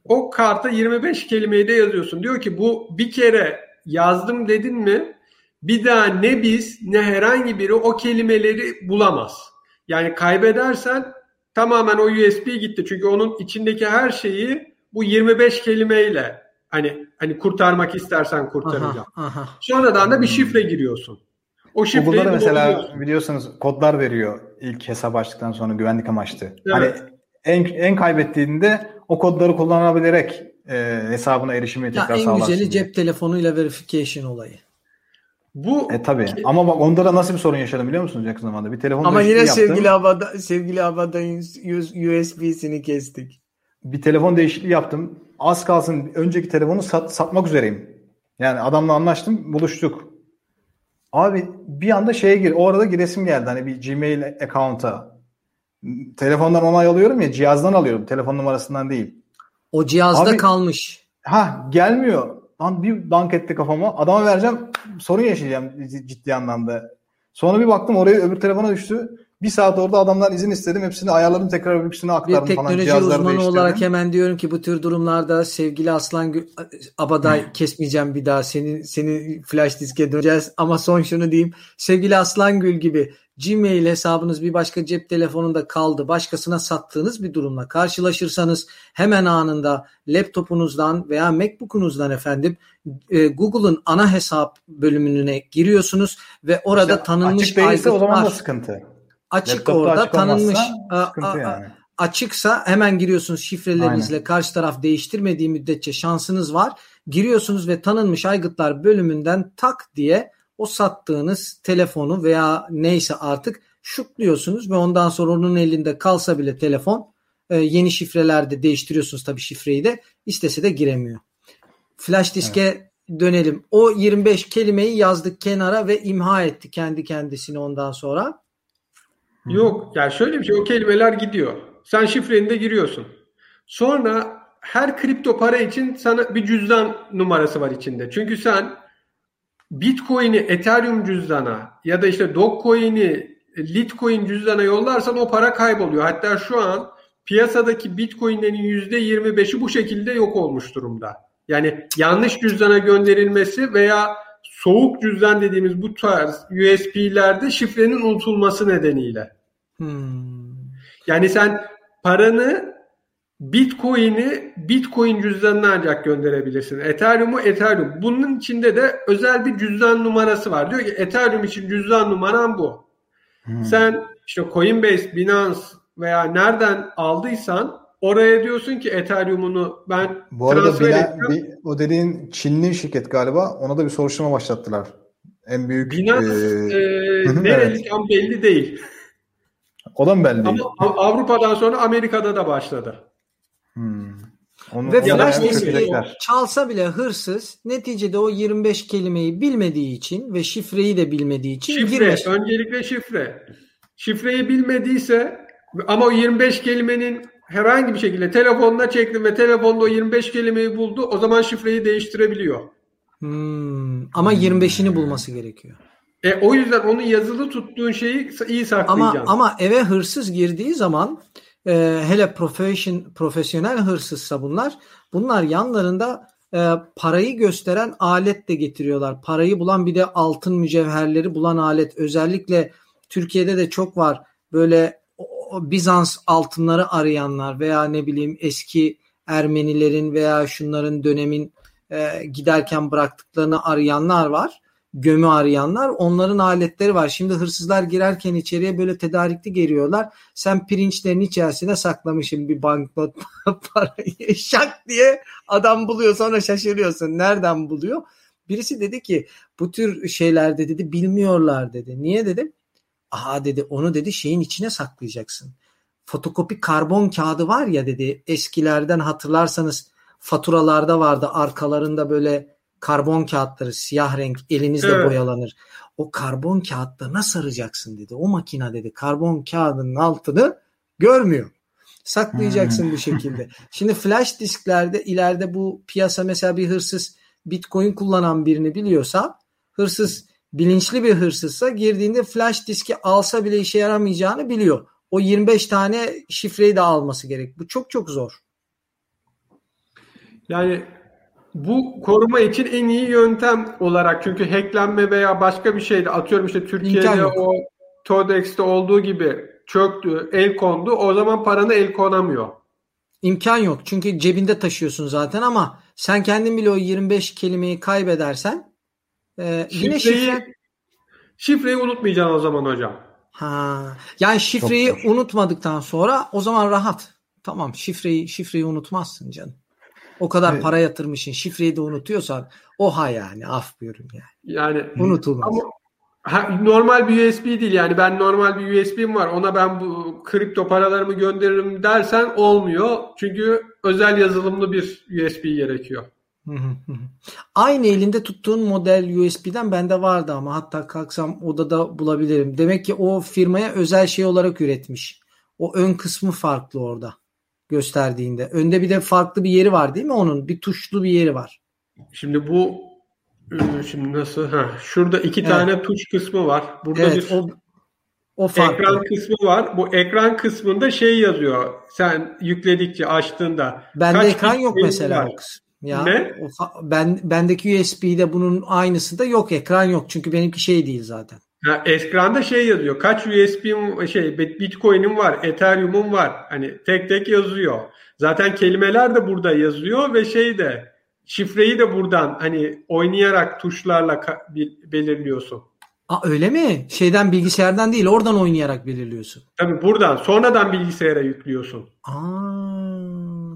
O karta 25 kelimeyi de yazıyorsun. Diyor ki bu bir kere yazdım dedin mi bir daha ne biz ne herhangi biri o kelimeleri bulamaz. Yani kaybedersen tamamen o USB gitti. Çünkü onun içindeki her şeyi bu 25 kelimeyle hani hani kurtarmak istersen kurtaracağım. Aha, aha. Sonradan da bir şifre giriyorsun. O şifreyi Google'da da mesela biliyorsunuz kodlar veriyor ilk hesap açtıktan sonra güvenlik amaçlı. Evet. Hani en en kaybettiğinde o kodları kullanabilerek e, hesabına erişimi tekrar ya sağlarsın. En güzeli cep telefonuyla verification olayı. Bu e tabi ama bak onda da nasıl bir sorun yaşadım biliyor musunuz yakın zamanda? Bir telefon Ama yine yaptım. sevgili Abada sevgili Abada'nın USB'sini kestik. Bir telefon değişikliği yaptım. Az kalsın önceki telefonu sat, satmak üzereyim. Yani adamla anlaştım, buluştuk. Abi bir anda şeye gir. O arada giresim geldi. Hani bir Gmail account'a. Telefondan onay alıyorum ya cihazdan alıyorum. Telefon numarasından değil. O cihazda Abi- kalmış. Ha gelmiyor. Lan bir dank etti kafama. Adama vereceğim sorun yaşayacağım ciddi anlamda. Sonra bir baktım oraya öbür telefona düştü. Bir saat orada adamdan izin istedim. Hepsini ayarladım tekrar öbürsüne Bir aktardım falan. teknoloji uzmanı değiştirdim. olarak hemen diyorum ki bu tür durumlarda sevgili Aslan Gül, Abaday kesmeyeceğim bir daha seni seni flash diske döneceğiz ama son şunu diyeyim sevgili Aslan Gül gibi Gmail hesabınız bir başka cep telefonunda kaldı başkasına sattığınız bir durumla karşılaşırsanız hemen anında laptopunuzdan veya Macbook'unuzdan efendim e, Google'ın ana hesap bölümüne giriyorsunuz ve orada İşte tanınmış açık değilse o zaman da sıkıntı. Açık Laptopta orada açık tanınmış a- a- yani. açıksa hemen giriyorsunuz şifrelerinizle karşı taraf değiştirmediği müddetçe şansınız var. Giriyorsunuz ve tanınmış aygıtlar bölümünden tak diye o sattığınız telefonu veya neyse artık şutluyorsunuz ve ondan sonra onun elinde kalsa bile telefon e, yeni şifrelerde değiştiriyorsunuz tabii şifreyi de istese de giremiyor. Flash diske dönelim. O 25 kelimeyi yazdık kenara ve imha etti kendi kendisini ondan sonra. Yok yani şöyle bir şey o kelimeler gidiyor. Sen şifreni de giriyorsun. Sonra her kripto para için sana bir cüzdan numarası var içinde. Çünkü sen Bitcoin'i Ethereum cüzdana ya da işte Dogecoin'i Litecoin cüzdana yollarsan o para kayboluyor. Hatta şu an piyasadaki Bitcoin'lerin %25'i bu şekilde yok olmuş durumda. Yani yanlış cüzdana gönderilmesi veya soğuk cüzdan dediğimiz bu tarz USB'lerde şifrenin unutulması nedeniyle. Hmm. Yani sen paranı Bitcoin'i Bitcoin cüzdanına ancak gönderebilirsin. Ethereum'u Ethereum. Bunun içinde de özel bir cüzdan numarası var. Diyor ki Ethereum için cüzdan numaran bu. Hmm. Sen işte Coinbase, Binance veya nereden aldıysan oraya diyorsun ki Ethereum'unu ben Bu arada transfer Bina-. Bi- o dediğin Çinli şirket galiba. Ona da bir soruşturma başlattılar. En büyük Binance e, e, nereli evet. tam belli değil. O da mı belli değil? Ama Av- Avrupa'dan sonra Amerika'da da başladı. Hmm. Onu, Ve flash diski çalsa bile hırsız neticede o 25 kelimeyi bilmediği için ve şifreyi de bilmediği için Şifre, girmiş. öncelikle şifre. Şifreyi bilmediyse ama o 25 kelimenin herhangi bir şekilde telefonuna çektim ve telefonda o 25 kelimeyi buldu. O zaman şifreyi değiştirebiliyor. Hmm, ama 25'ini bulması gerekiyor. E, o yüzden onun yazılı tuttuğun şeyi iyi Ama saklayacaksın. ama eve hırsız girdiği zaman e, hele profession, profesyonel hırsızsa bunlar bunlar yanlarında e, parayı gösteren alet de getiriyorlar. Parayı bulan bir de altın mücevherleri bulan alet. Özellikle Türkiye'de de çok var. Böyle Bizans altınları arayanlar veya ne bileyim eski Ermenilerin veya şunların dönemin e, giderken bıraktıklarını arayanlar var. Gömü arayanlar. Onların aletleri var. Şimdi hırsızlar girerken içeriye böyle tedarikli geliyorlar. Sen pirinçlerin içerisine saklamışsın bir banknot parayı. Şak diye adam buluyor sonra şaşırıyorsun. Nereden buluyor? Birisi dedi ki bu tür şeylerde dedi bilmiyorlar dedi. Niye dedim? Aha dedi onu dedi şeyin içine saklayacaksın. Fotokopi karbon kağıdı var ya dedi eskilerden hatırlarsanız faturalarda vardı arkalarında böyle karbon kağıtları siyah renk elinizle Evet. boyalanır. O karbon kağıtlarına saracaksın dedi. O makine dedi karbon kağıdının altını görmüyor. Saklayacaksın bu şekilde. Şimdi flash disklerde ileride bu piyasa mesela bir hırsız bitcoin kullanan birini biliyorsa hırsız bilinçli bir hırsızsa girdiğinde flash diski alsa bile işe yaramayacağını biliyor. O 25 tane şifreyi de alması gerek. Bu çok çok zor. Yani bu koruma için en iyi yöntem olarak çünkü hacklenme veya başka bir şeyde atıyorum işte Türkiye'de o Todex'te olduğu gibi çöktü, el kondu. O zaman paranı el konamıyor. İmkan yok. Çünkü cebinde taşıyorsun zaten ama sen kendin bile o 25 kelimeyi kaybedersen e, yine Şifreyi, şifre şifreyi unutmayacaksın o zaman hocam. ha yani şifreyi Çok unutmadıktan sonra o zaman rahat. Tamam şifreyi şifreyi unutmazsın canım. O kadar Evet. para yatırmışsın. Şifreyi de unutuyorsan oha yani af buyurun yani. Yani Unutulmaz. ama ha, normal bir USB değil yani ben normal bir USB'm var ona ben bu kripto paralarımı gönderirim dersen olmuyor. Çünkü özel yazılımlı bir USB gerekiyor. Aynı elinde tuttuğun model USB'den bende vardı ama hatta kalksam odada bulabilirim. Demek ki o firmaya özel şey olarak üretmiş. O ön kısmı farklı orada gösterdiğinde. Önde bir de farklı bir yeri var değil mi onun? Bir tuşlu bir yeri var. Şimdi bu e, şimdi nasıl? Ha, şurada iki evet. tane tuş kısmı var. Burada evet, bir o, o farklı. ekran kısmı var. Bu ekran kısmında şey yazıyor. Sen yükledikçe açtığında. Bende ekran yok mesela var. o kısım. Ya, ne? O, ben bendeki USB'de bunun aynısı da yok. Ekran yok. Çünkü benimki şey değil zaten. Ha, ekranda şey yazıyor. Kaç USB'm şey Bitcoin'im var, Ethereum'um var. Hani tek tek yazıyor. Zaten kelimeler de burada yazıyor ve şey de şifreyi de buradan hani oynayarak tuşlarla belirliyorsun. Aa, öyle mi? Şeyden bilgisayardan değil oradan oynayarak belirliyorsun. Tabii buradan sonradan bilgisayara yüklüyorsun. Aa,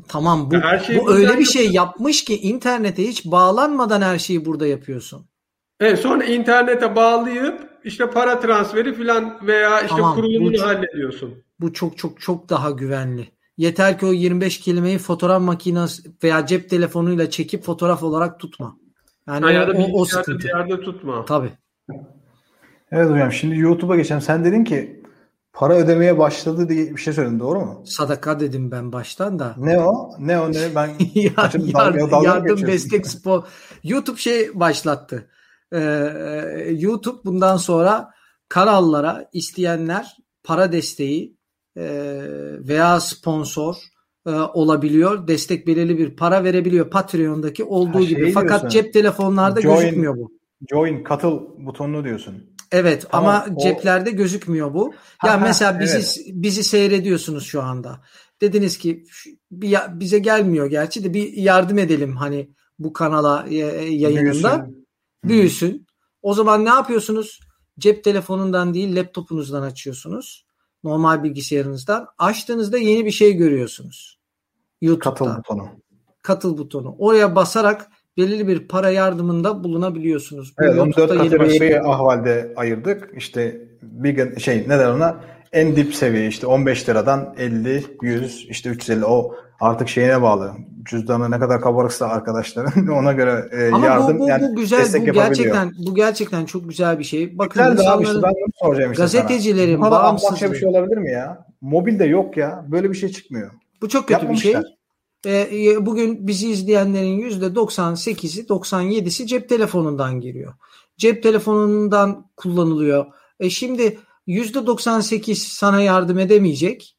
tamam bu, her şeyi bu öyle bir şey yapmış ki internete hiç bağlanmadan her şeyi burada yapıyorsun. Evet sonra internete bağlayıp işte para transferi filan veya işte tamam, kurulumunu bu, hallediyorsun. Bu çok çok çok daha güvenli. Yeter ki o 25 kelimeyi fotoğraf makinesi veya cep telefonuyla çekip fotoğraf olarak tutma. Yani ha, ya da o, o sıkıntı. Bir yerde tutma. Tabii. Evet hocam şimdi YouTube'a geçelim. Sen dedin ki para ödemeye başladı diye bir şey söyledin doğru mu? Sadaka dedim ben baştan da. Ne o? Ne o ne? Ben yardım, dalga, dalga yardım destek spor. YouTube şey başlattı. Ee, YouTube bundan sonra kanallara isteyenler para desteği e, veya sponsor e, olabiliyor. Destek belirli bir para verebiliyor Patreon'daki olduğu ha, şey gibi. Fakat diyorsun. cep telefonlarda join, gözükmüyor bu. Join, katıl butonunu diyorsun. Evet tamam, ama o... ceplerde gözükmüyor bu. Ya yani mesela bizi evet. bizi seyrediyorsunuz şu anda. Dediniz ki bize gelmiyor gerçi de bir yardım edelim hani bu kanala yayınında. Büyüsün. Büyüsün. O zaman ne yapıyorsunuz? Cep telefonundan değil laptopunuzdan açıyorsunuz. Normal bilgisayarınızdan. Açtığınızda yeni bir şey görüyorsunuz. YouTube'da. Katıl butonu. Katıl butonu. Oraya basarak belirli bir para yardımında bulunabiliyorsunuz. Bu evet, onu dört kategoriye ahvalde ayırdık. İşte bir şey ne der ona? En dip seviye işte 15 liradan 50, 100, işte 350 o artık şeyine bağlı. Cüzdanı ne kadar kabarıksa arkadaşların ona göre e, Ama yardım bu, bu, yani bu güzel bu gerçekten bu gerçekten çok güzel bir şey. Bakın güzel abi işte ben bunu soracağım işte gazetecilerin sana. bağımsızlığı. bir şey olabilir mi ya? Mobilde yok ya. Böyle bir şey çıkmıyor. Bu çok kötü bir şey. E, bugün bizi izleyenlerin %98'i 97'si cep telefonundan giriyor. Cep telefonundan kullanılıyor. E şimdi %98 sana yardım edemeyecek.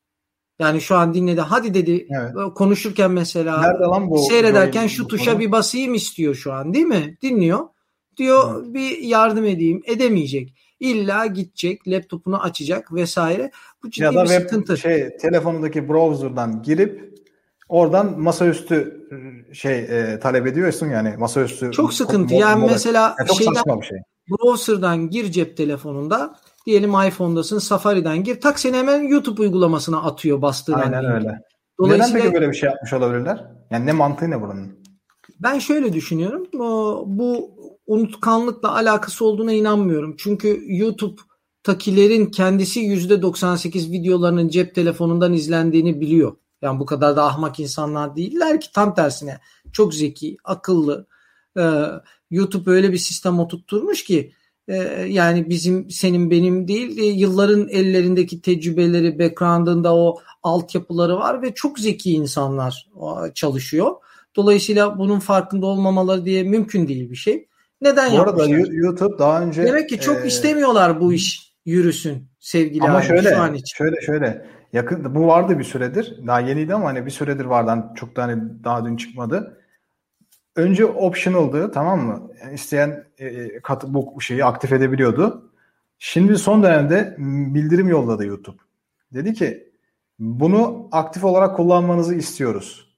Yani şu an dinledi. Hadi dedi evet. konuşurken mesela Nerede lan bu seyrederken şu tuşa bir basayım istiyor şu an değil mi? Dinliyor. Diyor evet. bir yardım edeyim. Edemeyecek. İlla gidecek, laptopunu açacak vesaire. Bu ciddi ya da bir web, sıkıntı. Şey, telefonundaki browser'dan girip oradan masaüstü şey e, talep ediyorsun yani masaüstü. Çok sıkıntı. Yani mesela yani çok şeyden, bir şey. browser'dan gir cep telefonunda diyelim iPhone'dasın Safari'den gir tak seni hemen YouTube uygulamasına atıyor bastığın Aynen öyle. Dolayısıyla, Neden peki böyle bir şey yapmış olabilirler? Yani ne mantığı ne buranın? Ben şöyle düşünüyorum. Bu unutkanlıkla alakası olduğuna inanmıyorum. Çünkü YouTube takilerin kendisi %98 videolarının cep telefonundan izlendiğini biliyor. Yani bu kadar da ahmak insanlar değiller ki tam tersine çok zeki, akıllı. Ee, YouTube öyle bir sistem oturtturmuş ki e, yani bizim senin benim değil e, yılların ellerindeki tecrübeleri, background'ında o altyapıları var ve çok zeki insanlar çalışıyor. Dolayısıyla bunun farkında olmamaları diye mümkün değil bir şey. Neden bu arada YouTube daha önce Demek ki çok e, istemiyorlar bu iş yürüsün sevgili ama şöyle, şu an için. Şöyle şöyle yakın bu vardı bir süredir. Daha yeniydi ama hani bir süredir vardı. Hani çok da hani daha dün çıkmadı. Önce optional'dı tamam mı? Yani isteyen e, kat, bu şeyi aktif edebiliyordu. Şimdi son dönemde bildirim yolladı YouTube. Dedi ki bunu aktif olarak kullanmanızı istiyoruz.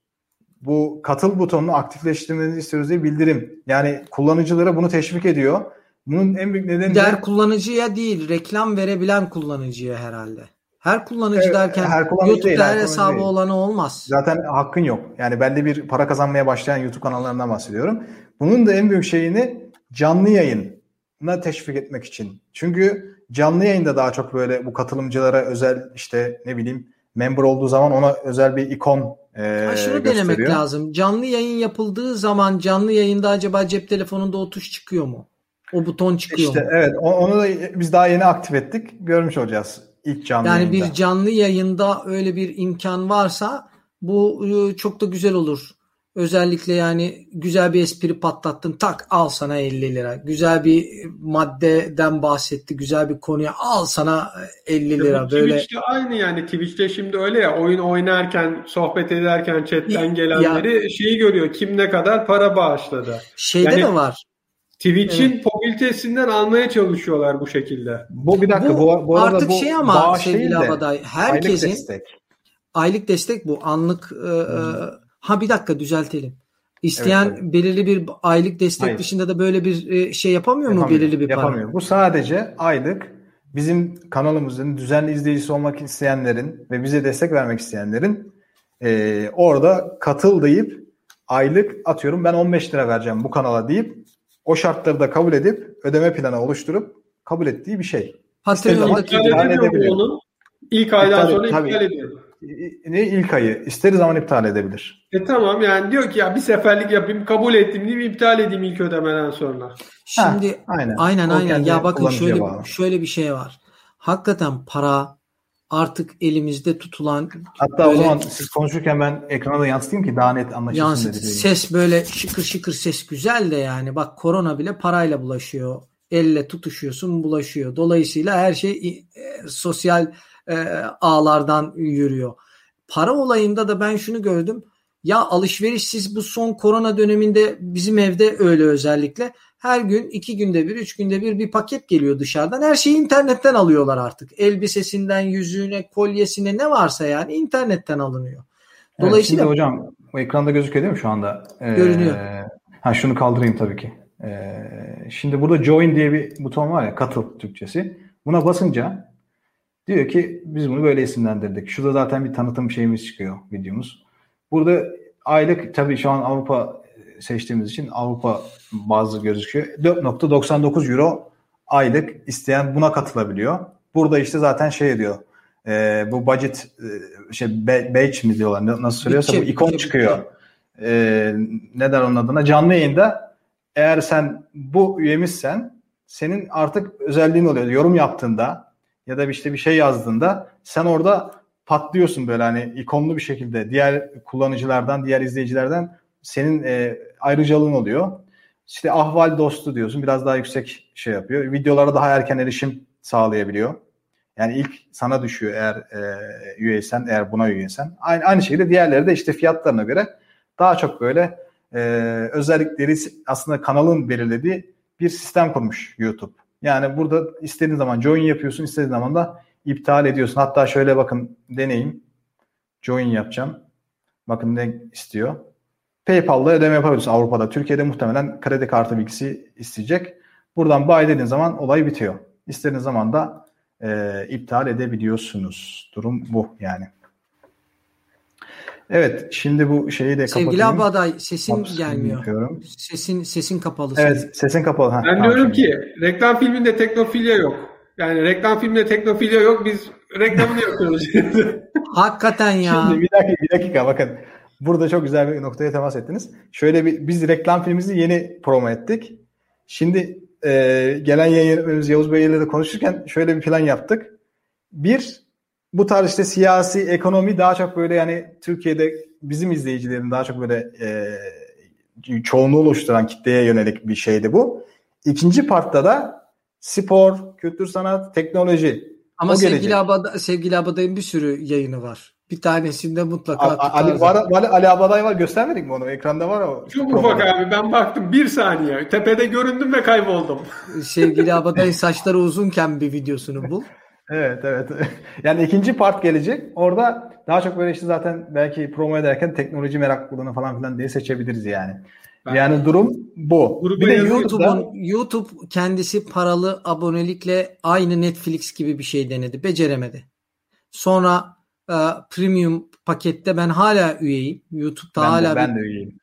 Bu katıl butonunu aktifleştirmenizi istiyoruz diye bildirim. Yani kullanıcılara bunu teşvik ediyor. Bunun en büyük nedeni Diğer de... kullanıcıya değil, reklam verebilen kullanıcıya herhalde. Her kullanıcı derken her kullanıcı YouTube'da değil, her hesabı değil. olanı olmaz. Zaten hakkın yok. Yani belli bir para kazanmaya başlayan YouTube kanallarından bahsediyorum. Bunun da en büyük şeyini canlı yayına teşvik etmek için. Çünkü canlı yayında daha çok böyle bu katılımcılara özel işte ne bileyim member olduğu zaman ona özel bir ikon e, ha, şunu denemek lazım. Canlı yayın yapıldığı zaman canlı yayında acaba cep telefonunda o tuş çıkıyor mu? O buton çıkıyor işte, mu? Evet onu da biz daha yeni aktif ettik. Görmüş olacağız ilk canlı Yani yayında. bir canlı yayında öyle bir imkan varsa bu e, çok da güzel olur. Özellikle yani güzel bir espri patlattın tak al sana 50 lira. Güzel bir maddeden bahsetti. Güzel bir konuya al sana 50 lira. Bu Böyle Twitch'te aynı yani Twitch'te şimdi öyle ya oyun oynarken sohbet ederken chatten gelenleri şeyi görüyor. Kim ne kadar para bağışladı. şeyde Yani- de var. Twitch'in popülitesinden almaya çalışıyorlar bu şekilde. Bu bir dakika Bu bu, bu arada artık bu şey ama bağış sevgili de Abaday aylık herkesin destek. aylık destek bu. Anlık e, e, ha bir dakika düzeltelim. İsteyen Evet, belirli bir aylık destek Hayır. dışında da böyle bir e, şey yapamıyor mu Yapamıyor, belirli bir para? yapamıyor. Bu sadece aylık bizim kanalımızın düzenli izleyicisi olmak isteyenlerin ve bize destek vermek isteyenlerin e, orada katıl deyip aylık atıyorum ben 15 lira vereceğim bu kanala deyip o şartları da kabul edip ödeme planı oluşturup kabul ettiği bir şey. Patreon'daki İptal edebiliyor onu? İlk aydan İptal- sonra tabii. iptal ediyor. Ne ilk ayı istediği zaman iptal edebilir. E tamam yani diyor ki ya bir seferlik yapayım kabul ettim diyeyim iptal edeyim ilk ödemeden sonra. Şimdi Ha, aynen. aynen O aynen ya bakın şöyle bağlı. şöyle bir şey var. Hakikaten para artık elimizde tutulan Hatta böyle- o zaman siz konuşurken ben ekrana da yansıtayım ki daha net anlaşılsın yansıt dedi. ses böyle şıkır şıkır ses güzel de yani bak korona bile parayla bulaşıyor. Elle tutuşuyorsun bulaşıyor. Dolayısıyla her şey e, sosyal e, ağlardan yürüyor. Para olayında da ben şunu gördüm. Ya alışveriş siz bu son korona döneminde bizim evde öyle özellikle her gün iki günde bir üç günde bir bir paket geliyor dışarıdan. Her şeyi internetten alıyorlar artık. Elbisesinden yüzüğüne kolyesine ne varsa yani internetten alınıyor. Evet, Dolayısıyla şimdi hocam bu ekranda gözüküyor değil mi şu anda? Ee, Görünüyor. Ha şunu kaldırayım tabii ki. Ee, şimdi burada join diye bir buton var ya katıl Türkçesi. Buna basınca diyor ki biz bunu böyle isimlendirdik. Şurada zaten bir tanıtım şeyimiz çıkıyor videomuz. Burada aylık tabii şu an Avrupa seçtiğimiz için Avrupa bazı gözüküyor. 4.99 euro aylık isteyen buna katılabiliyor. Burada işte zaten şey diyor. e, bu budget e, şey badge mi diyorlar nasıl söylüyorsa Bütçe, bu ikon bütçe, çıkıyor. E, ne der onun adına? Canlı yayında eğer sen bu üyemizsen senin artık özelliğin oluyor. Yorum yaptığında ya da işte bir şey yazdığında sen orada patlıyorsun böyle hani ikonlu bir şekilde diğer kullanıcılardan, diğer izleyicilerden senin e, ayrıcalığın oluyor. İşte ahval dostu diyorsun. Biraz daha yüksek şey yapıyor. Videolara daha erken erişim sağlayabiliyor. Yani ilk sana düşüyor eğer e, üyeysen, eğer buna üyeysen. Aynı, aynı şekilde diğerleri de işte fiyatlarına göre daha çok böyle e, özellikleri aslında kanalın belirlediği bir sistem kurmuş YouTube. Yani burada istediğin zaman join yapıyorsun, istediğin zaman da iptal ediyorsun. Hatta şöyle bakın deneyim. Join yapacağım. Bakın ne istiyor. PayPal'da ödeme yapabiliyorsun Avrupa'da. Türkiye'de muhtemelen kredi kartı bilgisi isteyecek. Buradan buy dediğin zaman olay bitiyor. İstediğiniz zaman da e, iptal edebiliyorsunuz. Durum bu yani. Evet, şimdi bu şeyi de sevgili kapatayım. Abaday sesin Hapsini gelmiyor. yapıyorum. Sesin sesin kapalı. senin. Evet, sesin kapalı. Ha, Ben tamam, diyorum şimdi. ki reklam filminde teknofilya yok. Yani reklam filminde teknofilya yok. Biz reklamını yapıyoruz. Hakikaten ya. Şimdi bir dakika, bir dakika bakın. Burada çok güzel bir noktaya temas ettiniz. Şöyle bir biz reklam filmimizi yeni promo ettik. Şimdi e, gelen yayınımız Yavuz Bey ile de konuşurken şöyle bir plan yaptık. Bir, bu tarz işte siyasi, ekonomi daha çok böyle yani Türkiye'de bizim izleyicilerin daha çok böyle e, çoğunluğu oluşturan kitleye yönelik bir şeydi bu. İkinci partta da spor, kültür sanat, teknoloji. Ama o sevgili gelecek. Abada, sevgili Abaday'ın bir sürü yayını var. Bir tanesinde mutlaka Ali, var, Ali, Ali Abaday var göstermedik mi onu? Ekranda var o. Çok ufak abi ben baktım bir saniye. Tepede göründüm ve kayboldum. Sevgili Abaday'ın saçları uzunken bir videosunu bul. Evet evet. Yani ikinci part gelecek. Orada daha çok böyle işte zaten belki promo ederken teknoloji meraklılığını falan filan diye seçebiliriz yani. Ben- yani durum bu. Bir de YouTube'un YouTube kendisi paralı abonelikle aynı Netflix gibi bir şey denedi. Beceremedi. Sonra e, premium pakette ben hala üyeyim. YouTube'da ben, hala de, bir- ben de üyeyim.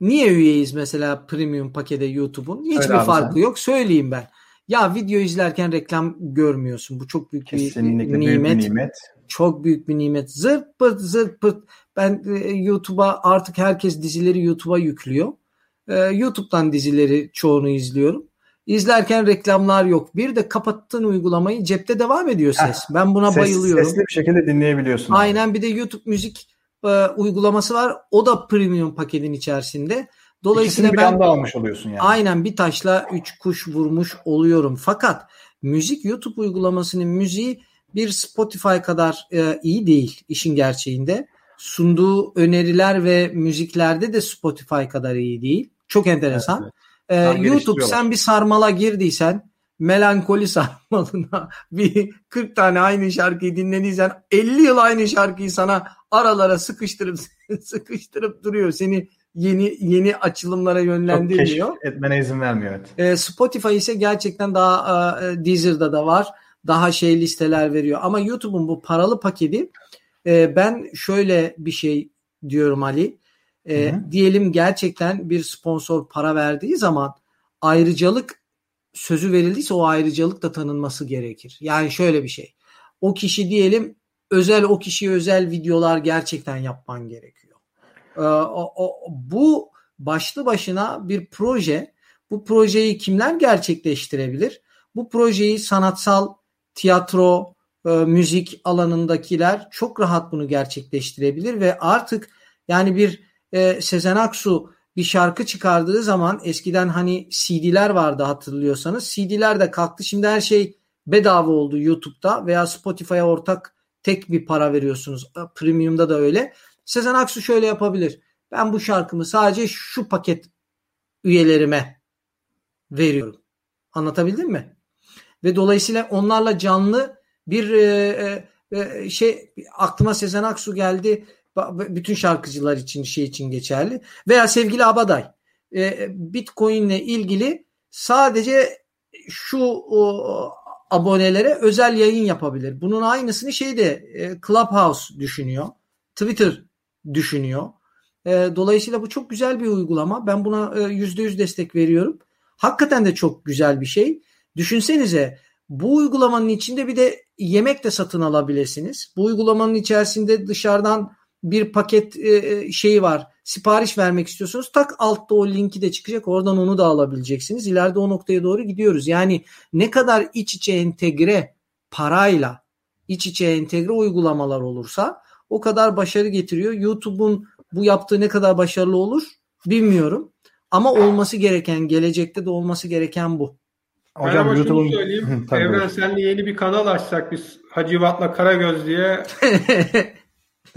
Niye üyeyiz mesela premium pakete YouTube'un? Hiçbir Söyle abi farkı sen. yok. Söyleyeyim ben. Ya video izlerken reklam görmüyorsun. Bu çok büyük Kesinlikle bir büyük nimet. bir nimet. Çok büyük bir nimet. Zırt pırt zırt pırt. Ben e, YouTube'a artık herkes dizileri YouTube'a yüklüyor. E, YouTube'dan dizileri çoğunu izliyorum. İzlerken reklamlar yok. Bir de kapattığın uygulamayı cepte devam ediyor ses. Ben buna Ses, bayılıyorum. Sesli bir şekilde dinleyebiliyorsun. Aynen bir de YouTube müzik e, uygulaması var. O da premium paketin içerisinde. Dolayısıyla İkisini bir ben anda almış oluyorsun yani. aynen bir taşla üç kuş vurmuş oluyorum. Fakat müzik YouTube uygulamasının müziği bir Spotify kadar e, iyi değil işin gerçeğinde. Sunduğu öneriler ve müziklerde de Spotify kadar iyi değil. Çok enteresan. Evet, Ee, YouTube sen bir sarmala girdiysen melankoli sarmalına bir 40 tane aynı şarkıyı dinlediysen 50 yıl aynı şarkıyı sana aralara sıkıştırıp sıkıştırıp duruyor. Seni yeni yeni açılımlara Çok yönlendirmiyor. keşif etmene izin vermiyor. Evet. E, Spotify ise gerçekten daha e, Deezer'da da var. Daha şey listeler veriyor. Ama YouTube'un bu paralı paketi e, ben şöyle bir şey diyorum Ali. E, diyelim gerçekten bir sponsor para verdiği zaman ayrıcalık sözü verildiyse o ayrıcalık da tanınması gerekir. Yani şöyle bir şey. O kişi diyelim özel o kişiye özel videolar gerçekten yapman gerekiyor. Ee, o, o, bu başlı başına bir proje. Bu projeyi kimler gerçekleştirebilir? Bu projeyi sanatsal, tiyatro, e, müzik alanındakiler çok rahat bunu gerçekleştirebilir ve artık yani bir e, Sezen Aksu bir şarkı çıkardığı zaman eskiden hani CD'ler vardı hatırlıyorsanız. CD'ler de kalktı. Şimdi her şey bedava oldu YouTube'da veya Spotify'a ortak tek bir para veriyorsunuz. Premium'da da öyle. Sezen Aksu şöyle yapabilir. Ben bu şarkımı sadece şu paket üyelerime veriyorum. Anlatabildim mi? Ve dolayısıyla onlarla canlı bir e, e, şey aklıma Sezen Aksu geldi. Bütün şarkıcılar için şey için geçerli. Veya sevgili Abaday. E, Bitcoin ile ilgili sadece şu o, abonelere özel yayın yapabilir. Bunun aynısını şeyde e, Clubhouse düşünüyor. Twitter düşünüyor. E, dolayısıyla bu çok güzel bir uygulama. Ben buna yüzde yüz destek veriyorum. Hakikaten de çok güzel bir şey. Düşünsenize bu uygulamanın içinde bir de yemek de satın alabilirsiniz. Bu uygulamanın içerisinde dışarıdan bir paket e, şeyi var. Sipariş vermek istiyorsunuz. Tak altta o linki de çıkacak. Oradan onu da alabileceksiniz. İleride o noktaya doğru gidiyoruz. Yani ne kadar iç içe entegre parayla iç içe entegre uygulamalar olursa o kadar başarı getiriyor. YouTube'un bu yaptığı ne kadar başarılı olur bilmiyorum. Ama olması gereken, gelecekte de olması gereken bu. Hocam, ben ama YouTube'un... şunu söyleyeyim. Evren senle yeni bir kanal açsak biz Hacivat'la Karagöz diye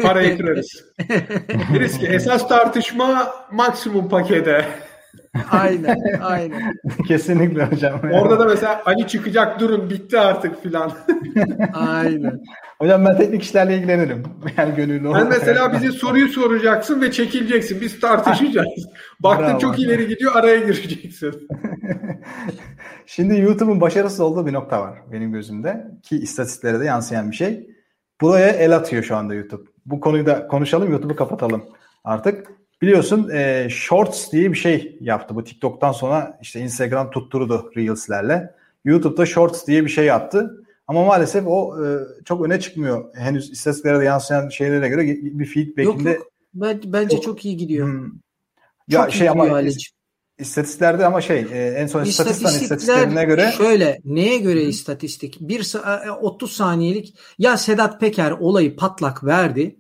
parayı kırarız. Deriz ki esas tartışma maksimum pakete. aynen, aynen. Kesinlikle hocam. Orada da mesela Ali çıkacak durun bitti artık filan. aynen. Hocam ben teknik işlerle ilgilenirim. Yani gönüllü Ben mesela bize soruyu soracaksın ve çekileceksin. Biz tartışacağız. Baktın Bravo. çok ileri gidiyor araya gireceksin. Şimdi YouTube'un başarısız olduğu bir nokta var benim gözümde. Ki istatistiklere de yansıyan bir şey. Buraya el atıyor şu anda YouTube. Bu konuyu da konuşalım YouTube'u kapatalım artık. Biliyorsun e, Shorts diye bir şey yaptı. Bu TikTok'tan sonra işte Instagram tutturdu Reels'lerle. YouTube'da Shorts diye bir şey yaptı. Ama maalesef o e, çok öne çıkmıyor. Henüz istatistiklere de yansıyan şeylere göre bir feedback'inde. Yok yok. Ben, bence çok, çok iyi gidiyor. Hmm. Ya çok şey ama istatistiklerde ama şey e, en son istatistikler istatistiklerine göre şöyle neye göre Hı. istatistik? Bir 30 saniyelik ya Sedat Peker olayı patlak verdi.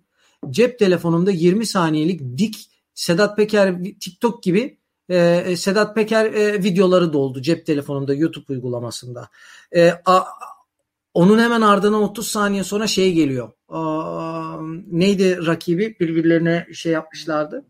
Cep telefonumda 20 saniyelik dik Sedat Peker TikTok gibi e, Sedat Peker e, videoları doldu cep telefonumda YouTube uygulamasında. E, a, onun hemen ardından 30 saniye sonra şey geliyor. Aa, neydi rakibi? Birbirlerine şey yapmışlardı.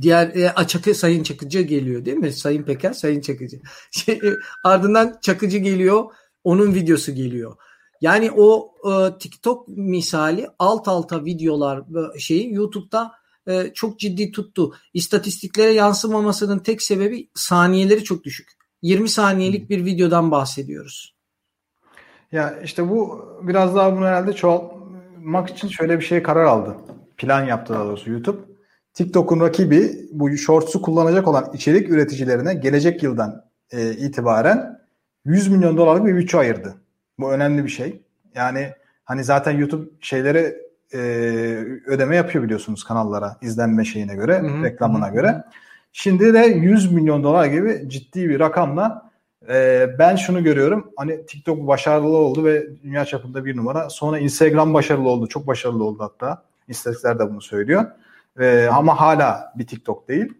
Diğer e, Çakı, Sayın Çakıcı geliyor değil mi? Sayın Peker, Sayın Çakıcı. Şey, ardından Çakıcı geliyor. Onun videosu geliyor. Yani o e, TikTok misali alt alta videolar e, şeyi YouTube'da e, çok ciddi tuttu. İstatistiklere yansımamasının tek sebebi saniyeleri çok düşük. 20 saniyelik bir videodan bahsediyoruz. Ya işte bu biraz daha bunu herhalde çoğaltmak için şöyle bir şey karar aldı. Plan yaptı daha doğrusu YouTube. TikTok'un rakibi bu Shorts'u kullanacak olan içerik üreticilerine gelecek yıldan e, itibaren 100 milyon dolarlık bir bütçe ayırdı. Bu önemli bir şey. Yani hani zaten YouTube şeyleri e, ödeme yapıyor biliyorsunuz kanallara izlenme şeyine göre, Hı-hı. reklamına Hı-hı. göre. Şimdi de 100 milyon dolar gibi ciddi bir rakamla e, ben şunu görüyorum. Hani TikTok başarılı oldu ve dünya çapında bir numara. Sonra Instagram başarılı oldu. Çok başarılı oldu hatta. İstatistikler de bunu söylüyor. E, ama hala bir TikTok değil.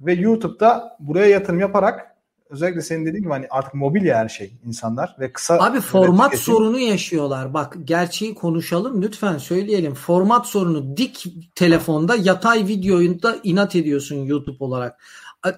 Ve YouTube'da buraya yatırım yaparak özellikle senin dediğin gibi hani artık mobil her şey insanlar ve kısa Abi format sorunu yaşıyorlar. Bak gerçeği konuşalım lütfen söyleyelim. Format sorunu dik telefonda yatay videoyu da inat ediyorsun YouTube olarak.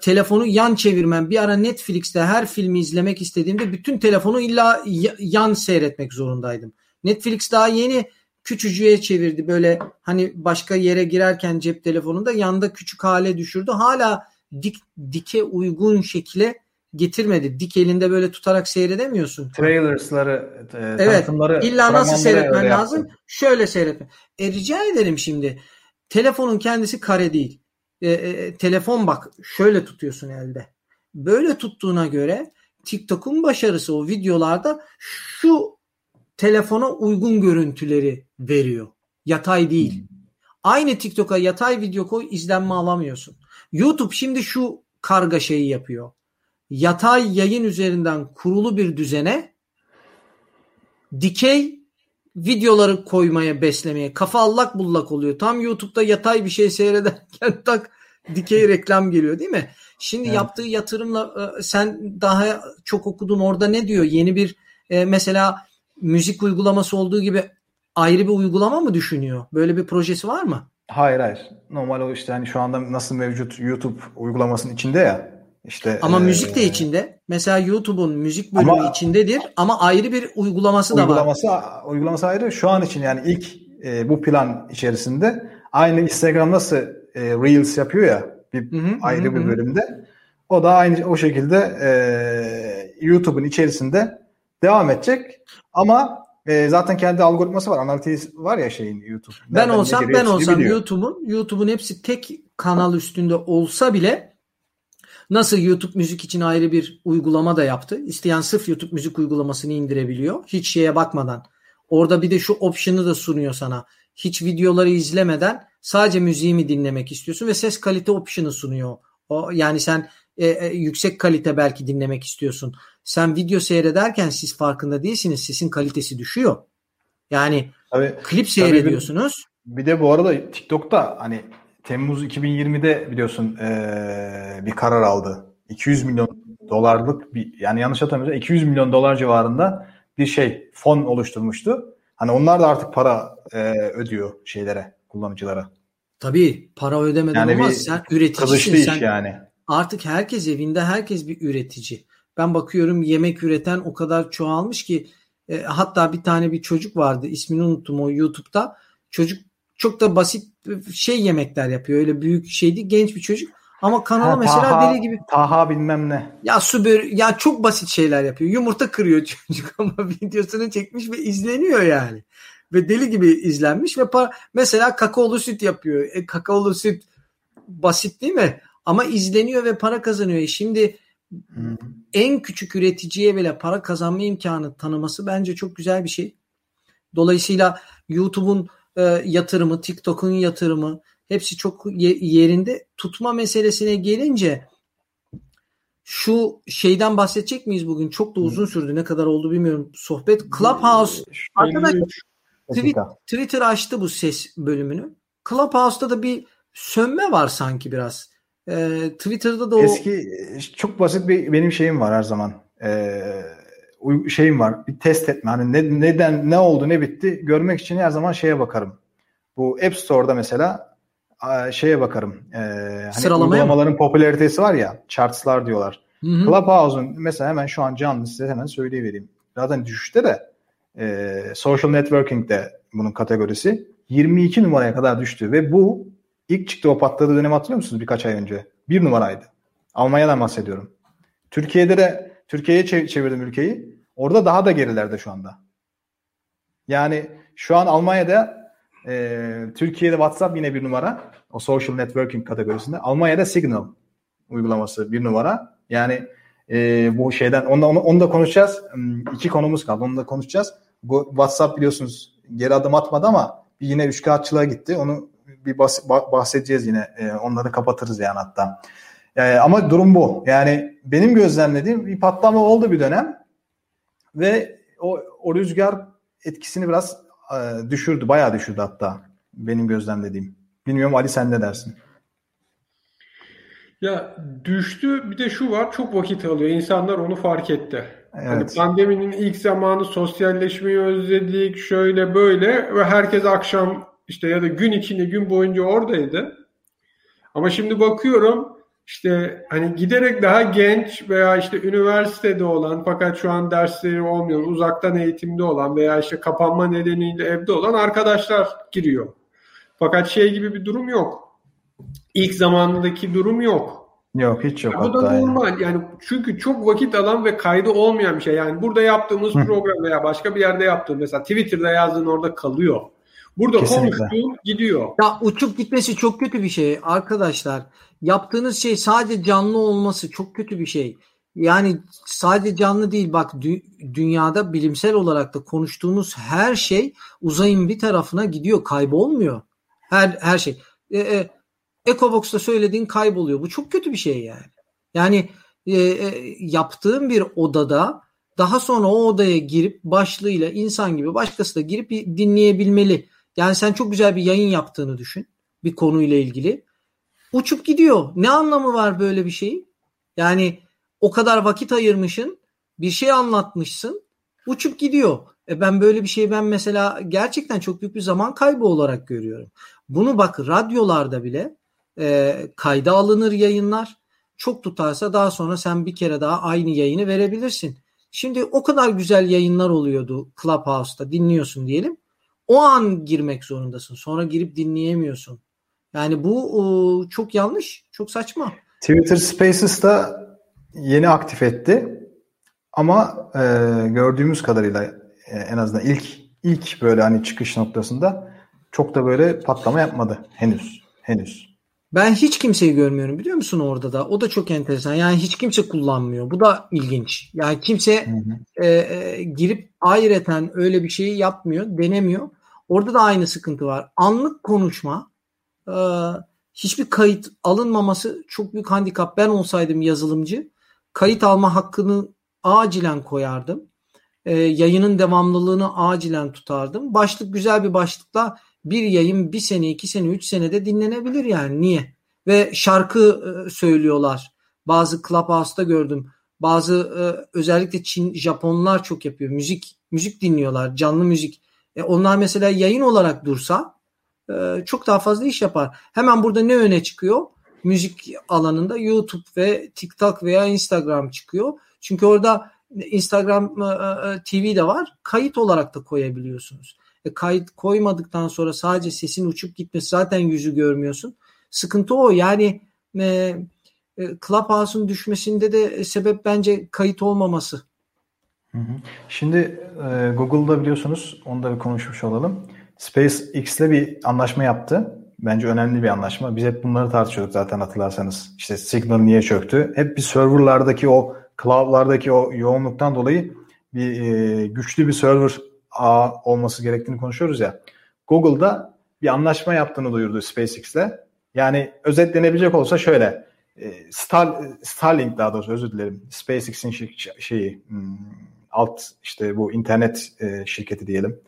Telefonu yan çevirmen bir ara Netflix'te her filmi izlemek istediğimde bütün telefonu illa yan seyretmek zorundaydım. Netflix daha yeni küçücüğe çevirdi böyle hani başka yere girerken cep telefonunda yanda küçük hale düşürdü. Hala dik dike uygun şekilde getirmedi. Dik elinde böyle tutarak seyredemiyorsun. Trailers'ları, e, evet, illa nasıl seyretmen lazım? Yaptım. Şöyle seyretme. E, rica ederim şimdi. Telefonun kendisi kare değil. E, e, telefon bak şöyle tutuyorsun elde. Böyle tuttuğuna göre TikTok'un başarısı o videolarda şu telefona uygun görüntüleri veriyor. Yatay değil. Hmm. Aynı TikTok'a yatay video koy izlenme alamıyorsun. YouTube şimdi şu karga şeyi yapıyor yatay yayın üzerinden kurulu bir düzene dikey videoları koymaya beslemeye kafa allak bullak oluyor. Tam YouTube'da yatay bir şey seyrederken tak dikey reklam geliyor değil mi? Şimdi evet. yaptığı yatırımla e, sen daha çok okudun orada ne diyor? Yeni bir e, mesela müzik uygulaması olduğu gibi ayrı bir uygulama mı düşünüyor? Böyle bir projesi var mı? Hayır hayır. Normal o işte hani şu anda nasıl mevcut YouTube uygulamasının içinde ya işte ama e, müzik de içinde. Mesela YouTube'un müzik bölümü ama, içindedir ama ayrı bir uygulaması, uygulaması da var. Uygulaması ayrı. Şu an için yani ilk e, bu plan içerisinde aynı Instagram nasıl e, Reels yapıyor ya bir hı hı, ayrı hı, bir bölümde. O da aynı o şekilde e, YouTube'un içerisinde devam edecek. Ama e, zaten kendi algoritması var, analitiği var ya şeyin YouTube. Ben olsam ben olsam YouTube'un YouTube'un hepsi tek kanal üstünde olsa bile Nasıl YouTube müzik için ayrı bir uygulama da yaptı. İsteyen sırf YouTube müzik uygulamasını indirebiliyor. Hiç şeye bakmadan. Orada bir de şu option'ı da sunuyor sana. Hiç videoları izlemeden sadece müziğimi dinlemek istiyorsun ve ses kalite option'ı sunuyor. O yani sen e, e, yüksek kalite belki dinlemek istiyorsun. Sen video seyrederken siz farkında değilsiniz. Sesin kalitesi düşüyor. Yani tabii, klip seyrediyorsunuz. Bir, bir de bu arada TikTok'ta hani Temmuz 2020'de biliyorsun ee, bir karar aldı. 200 milyon dolarlık bir yani yanlış hatırlamıyorsam 200 milyon dolar civarında bir şey fon oluşturmuştu. Hani onlar da artık para e, ödüyor şeylere, kullanıcılara. Tabii para ödemeden yani olmaz. Sen üreticisin. Sen yani. Artık herkes evinde herkes bir üretici. Ben bakıyorum yemek üreten o kadar çoğalmış ki e, hatta bir tane bir çocuk vardı ismini unuttum o YouTube'da. Çocuk çok da basit şey yemekler yapıyor. Öyle büyük şeydi. Genç bir çocuk. Ama kanalı ha, mesela taha, deli gibi. Taha bilmem ne. Ya su bör ya çok basit şeyler yapıyor. Yumurta kırıyor çocuk ama videosunu çekmiş ve izleniyor yani. Ve deli gibi izlenmiş ve pa- mesela kakaolu süt yapıyor. E, kakaolu süt basit değil mi? Ama izleniyor ve para kazanıyor. E şimdi hmm. en küçük üreticiye bile para kazanma imkanı tanıması bence çok güzel bir şey. Dolayısıyla YouTube'un e, yatırımı, TikTok'un yatırımı hepsi çok yerinde. Tutma meselesine gelince şu şeyden bahsedecek miyiz bugün? Çok da uzun sürdü. Ne kadar oldu bilmiyorum. Sohbet Clubhouse. Arkadaşlar Twitter açtı bu ses bölümünü. Clubhouse'da da bir sönme var sanki biraz. Ee, Twitter'da da o eski çok basit bir benim şeyim var her zaman. Ee, şeyim var. Bir test etme. Hani ne, neden ne oldu ne bitti görmek için her zaman şeye bakarım. Bu App Store'da mesela şeye bakarım. E, hani uygulamaların mı? popülaritesi var ya chartslar diyorlar. Hı hı. Clubhouse'un mesela hemen şu an canlı size hemen söyleyivereyim. Zaten düşüşte de e, social networking'de bunun kategorisi 22 numaraya kadar düştü ve bu ilk çıktı o patladığı dönem hatırlıyor musunuz birkaç ay önce? Bir numaraydı. Almanya'dan bahsediyorum. Türkiye'de de Türkiye'ye çevirdim ülkeyi. Orada daha da gerilerde şu anda. Yani şu an Almanya'da e, Türkiye'de WhatsApp yine bir numara. O social networking kategorisinde. Almanya'da Signal uygulaması bir numara. Yani e, bu şeyden onu, onu, onu da konuşacağız. Hmm, iki konumuz kaldı. Onu da konuşacağız. WhatsApp biliyorsunuz geri adım atmadı ama yine üç kağıtçılığa gitti. Onu bir bahsedeceğiz yine. E, onları kapatırız yani hatta. E, ama durum bu. Yani benim gözlemlediğim bir patlama oldu bir dönem ve o, o rüzgar etkisini biraz e, düşürdü. Bayağı düşürdü hatta benim gözlemlediğim. Bilmiyorum Ali sen ne dersin? Ya düştü bir de şu var çok vakit alıyor. İnsanlar onu fark etti. Hani evet. Hani pandeminin ilk zamanı sosyalleşmeyi özledik şöyle böyle ve herkes akşam işte ya da gün içinde gün boyunca oradaydı. Ama şimdi bakıyorum işte hani giderek daha genç veya işte üniversitede olan fakat şu an dersleri olmuyor, uzaktan eğitimde olan veya işte kapanma nedeniyle evde olan arkadaşlar giriyor. Fakat şey gibi bir durum yok. İlk zamandaki durum yok. Yok hiç yok. Ya bu da normal yani. yani çünkü çok vakit alan ve kaydı olmayan bir şey. Yani burada yaptığımız program veya başka bir yerde yaptığım mesela Twitter'da yazdığın orada kalıyor. Burada Kesinlikle. konuştuğun gidiyor. Ya uçup gitmesi çok kötü bir şey arkadaşlar. Yaptığınız şey sadece canlı olması çok kötü bir şey. Yani sadece canlı değil bak dü- dünyada bilimsel olarak da konuştuğumuz her şey uzayın bir tarafına gidiyor kaybolmuyor. Her her şey. E, e, Ecobox'ta söylediğin kayboluyor. Bu çok kötü bir şey yani. Yani e, e, yaptığın bir odada daha sonra o odaya girip başlığıyla insan gibi başkası da girip dinleyebilmeli. Yani sen çok güzel bir yayın yaptığını düşün bir konuyla ilgili. Uçup gidiyor. Ne anlamı var böyle bir şeyin? Yani o kadar vakit ayırmışsın, bir şey anlatmışsın, uçup gidiyor. E ben böyle bir şeyi ben mesela gerçekten çok büyük bir zaman kaybı olarak görüyorum. Bunu bak radyolarda bile e, kayda alınır yayınlar. Çok tutarsa daha sonra sen bir kere daha aynı yayını verebilirsin. Şimdi o kadar güzel yayınlar oluyordu Clubhouse'da dinliyorsun diyelim. O an girmek zorundasın. Sonra girip dinleyemiyorsun. Yani bu o, çok yanlış, çok saçma. Twitter Spaces da yeni aktif etti. Ama e, gördüğümüz kadarıyla e, en azından ilk ilk böyle hani çıkış noktasında çok da böyle patlama yapmadı henüz. Henüz. Ben hiç kimseyi görmüyorum biliyor musun orada da. O da çok enteresan. Yani hiç kimse kullanmıyor. Bu da ilginç. Yani kimse hı hı. E, e, girip ayreten öyle bir şeyi yapmıyor, denemiyor. Orada da aynı sıkıntı var. Anlık konuşma, e, hiçbir kayıt alınmaması çok büyük handikap. Ben olsaydım yazılımcı, kayıt alma hakkını acilen koyardım. E, yayının devamlılığını acilen tutardım. Başlık güzel bir başlıkla bir yayın bir sene, iki sene, üç senede dinlenebilir yani. Niye? Ve şarkı e, söylüyorlar. Bazı Clubhouse'da gördüm. Bazı e, özellikle Çin, Japonlar çok yapıyor. Müzik müzik dinliyorlar. Canlı müzik. E, onlar mesela yayın olarak dursa e, çok daha fazla iş yapar. Hemen burada ne öne çıkıyor? Müzik alanında YouTube ve TikTok veya Instagram çıkıyor. Çünkü orada Instagram TV de var. Kayıt olarak da koyabiliyorsunuz. E, kayıt koymadıktan sonra sadece sesin uçup gitmesi zaten yüzü görmüyorsun. Sıkıntı o. Yani e, e, Clubhouse'un düşmesinde de sebep bence kayıt olmaması. Şimdi e, Google'da biliyorsunuz onu da bir konuşmuş olalım. SpaceX ile bir anlaşma yaptı. Bence önemli bir anlaşma. Biz hep bunları tartışıyorduk zaten hatırlarsanız. İşte Signal niye çöktü? Hep bir serverlardaki o cloud'lardaki o yoğunluktan dolayı bir e, güçlü bir server ağ olması gerektiğini konuşuyoruz ya. Google'da bir anlaşma yaptığını duyurdu SpaceX ile. Yani özetlenebilecek olsa şöyle. E, Star, Starlink daha doğrusu özür dilerim. SpaceX'in şeyi hmm, alt işte bu internet e, şirketi diyelim.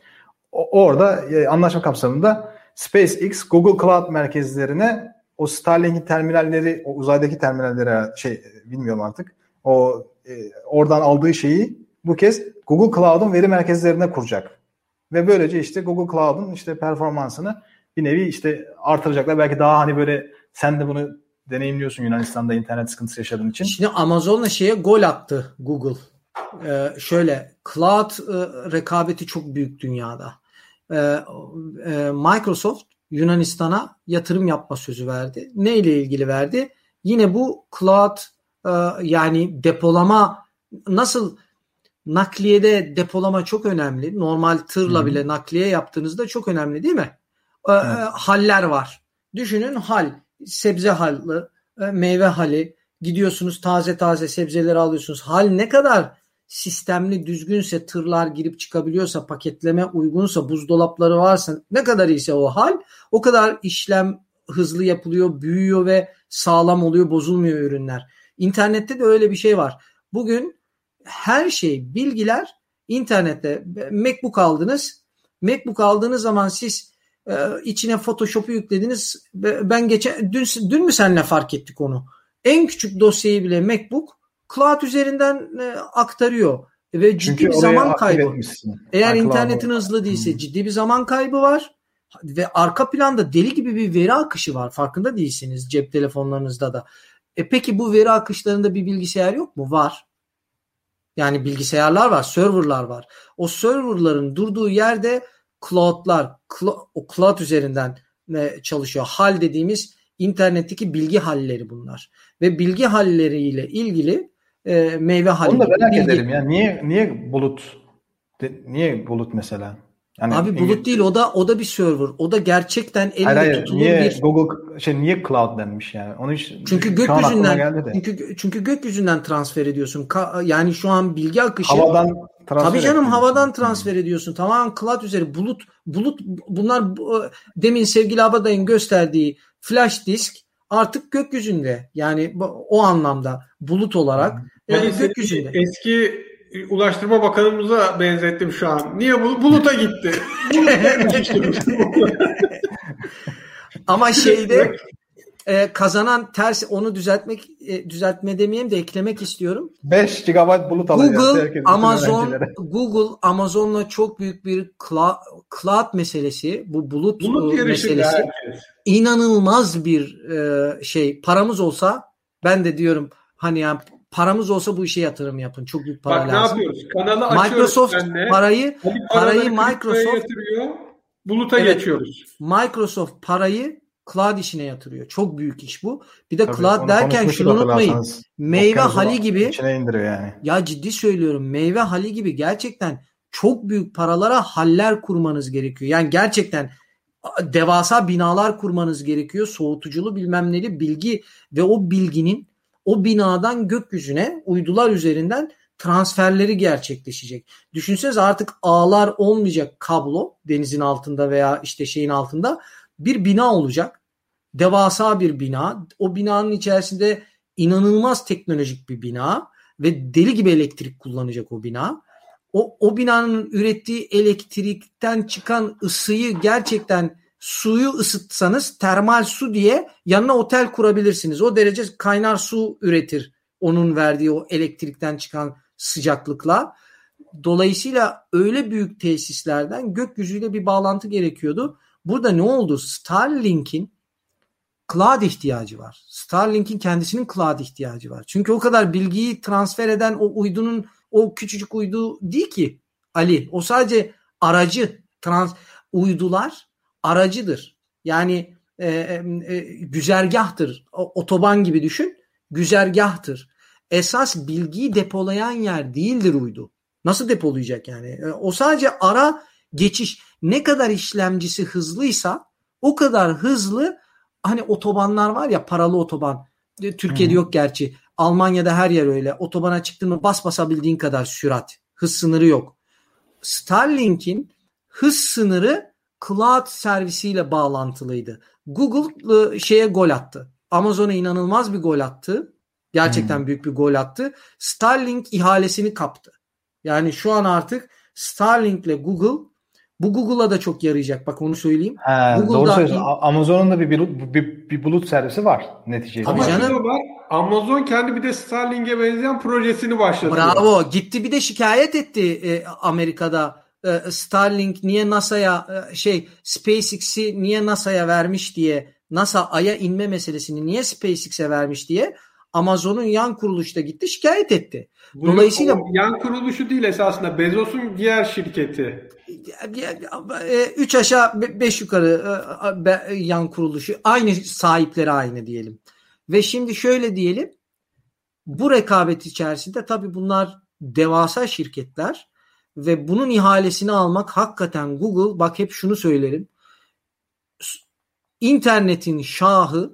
O, orada e, anlaşma kapsamında SpaceX Google Cloud merkezlerine o Starlink'in terminalleri, o uzaydaki terminallere şey bilmiyorum artık. O e, oradan aldığı şeyi bu kez Google Cloud'un veri merkezlerine kuracak. Ve böylece işte Google Cloud'un işte performansını bir nevi işte artıracaklar. Belki daha hani böyle sen de bunu deneyimliyorsun Yunanistan'da internet sıkıntısı yaşadığın için. Şimdi Amazon'la şeye gol attı Google. Ee, şöyle cloud e, rekabeti çok büyük dünyada. Ee, e, Microsoft Yunanistan'a yatırım yapma sözü verdi. Ne ile ilgili verdi? Yine bu cloud e, yani depolama nasıl nakliyede depolama çok önemli. Normal tırla bile nakliye yaptığınızda çok önemli değil mi? Ee, evet. Haller var. Düşünün hal, sebze halı, e, meyve hali, gidiyorsunuz taze taze sebzeleri alıyorsunuz. Hal ne kadar sistemli düzgünse tırlar girip çıkabiliyorsa paketleme uygunsa buzdolapları varsa ne kadar iyiyse o hal o kadar işlem hızlı yapılıyor büyüyor ve sağlam oluyor bozulmuyor ürünler. İnternette de öyle bir şey var. Bugün her şey bilgiler internette MacBook aldınız. MacBook aldığınız zaman siz e, içine Photoshop'u yüklediniz. Ben geçen dün, dün mü seninle fark ettik onu? En küçük dosyayı bile MacBook cloud üzerinden e, aktarıyor ve ciddi Çünkü bir zaman kaybı. Eğer yani internetin hızlı değilse hmm. ciddi bir zaman kaybı var ve arka planda deli gibi bir veri akışı var. Farkında değilsiniz cep telefonlarınızda da. E peki bu veri akışlarında bir bilgisayar yok mu? Var. Yani bilgisayarlar var, serverlar var. O serverların durduğu yerde cloud'lar, o cloud üzerinden e, çalışıyor. Hal dediğimiz internetteki bilgi halleri bunlar. Ve bilgi halleriyle ilgili e, meyve halleri. Onu da merak bilgi... ederim ya. Niye niye bulut niye bulut mesela? Yani Abi bulut değil o da o da bir server. O da gerçekten elle hayır, hayır, tutulur niye bir Google şey niye cloud denmiş yani? Onu hiç Çünkü gökyüzünden çünkü çünkü gökyüzünden transfer ediyorsun. Ka, yani şu an bilgi akışı havadan transfer Tabii canım havadan transfer ediyorsun. Tamamen cloud üzeri bulut bulut bunlar demin sevgili Abaday'ın gösterdiği flash disk artık gökyüzünde. Yani o anlamda bulut olarak yani gökyüzünde. Eski Ulaştırma Bakanımıza benzettim şu an. Niye bu buluta gitti? Ama şeyde e, kazanan ters onu düzeltmek e, düzeltme demeyeyim de eklemek istiyorum. 5 GB bulut alacağız. Google, Amazon, Google Amazon'la çok büyük bir cloud, cloud meselesi, bu bulut, bulut meselesi herkes. inanılmaz bir e, şey. Paramız olsa ben de diyorum hani yani paramız olsa bu işe yatırım yapın. Çok büyük para Bak, lazım. ne yapıyoruz? Kanalı Microsoft benle. parayı parayı Microsoft yatırıyor. Buluta evet, geçiyoruz. Microsoft parayı cloud işine yatırıyor. Çok büyük iş bu. Bir de Tabii, cloud derken şunu unutmayın. Meyve hali gibi yani. Ya ciddi söylüyorum. Meyve hali gibi gerçekten çok büyük paralara haller kurmanız gerekiyor. Yani gerçekten devasa binalar kurmanız gerekiyor. Soğutuculu bilmem neli bilgi ve o bilginin o binadan gökyüzüne uydular üzerinden transferleri gerçekleşecek. Düşünsenize artık ağlar olmayacak kablo denizin altında veya işte şeyin altında bir bina olacak. Devasa bir bina. O binanın içerisinde inanılmaz teknolojik bir bina ve deli gibi elektrik kullanacak o bina. O, o binanın ürettiği elektrikten çıkan ısıyı gerçekten suyu ısıtsanız termal su diye yanına otel kurabilirsiniz. O derece kaynar su üretir onun verdiği o elektrikten çıkan sıcaklıkla. Dolayısıyla öyle büyük tesislerden gökyüzüyle bir bağlantı gerekiyordu. Burada ne oldu? Starlink'in cloud ihtiyacı var. Starlink'in kendisinin cloud ihtiyacı var. Çünkü o kadar bilgiyi transfer eden o uydunun o küçücük uydu değil ki Ali. O sadece aracı. Trans uydular aracıdır. Yani e, e, e, güzergahtır. O, otoban gibi düşün. Güzergahtır. Esas bilgiyi depolayan yer değildir uydu. Nasıl depolayacak yani? E, o sadece ara geçiş. Ne kadar işlemcisi hızlıysa o kadar hızlı hani otobanlar var ya paralı otoban. E, Türkiye'de hmm. yok gerçi. Almanya'da her yer öyle. Otobana çıktın mı bas basabildiğin kadar sürat. Hız sınırı yok. Starlink'in hız sınırı cloud servisiyle bağlantılıydı. Google ıı, şeye gol attı. Amazon'a inanılmaz bir gol attı. Gerçekten hmm. büyük bir gol attı. Starlink ihalesini kaptı. Yani şu an artık Starlink ile Google bu Google'a da çok yarayacak. Bak onu söyleyeyim. He, doğru söylüyorsun. Amazon'un da bir, bir, bir, bir bulut servisi var neticede. Ama canım var. Amazon kendi bir de Starlink'e benzeyen projesini başlattı. Bravo. Gitti bir de şikayet etti e, Amerika'da Starlink niye NASA'ya e, şey SpaceX'i niye NASA'ya vermiş diye NASA Ay'a inme meselesini niye SpaceX'e vermiş diye Amazon'un yan kuruluşu da gitti şikayet etti. Dolayısıyla o yan kuruluşu değil esasında Bezos'un diğer şirketi. E, üç aşağı beş yukarı yan kuruluşu aynı sahipleri aynı diyelim. Ve şimdi şöyle diyelim bu rekabet içerisinde tabii bunlar devasa şirketler ve bunun ihalesini almak hakikaten Google bak hep şunu söylerim. İnternetin şahı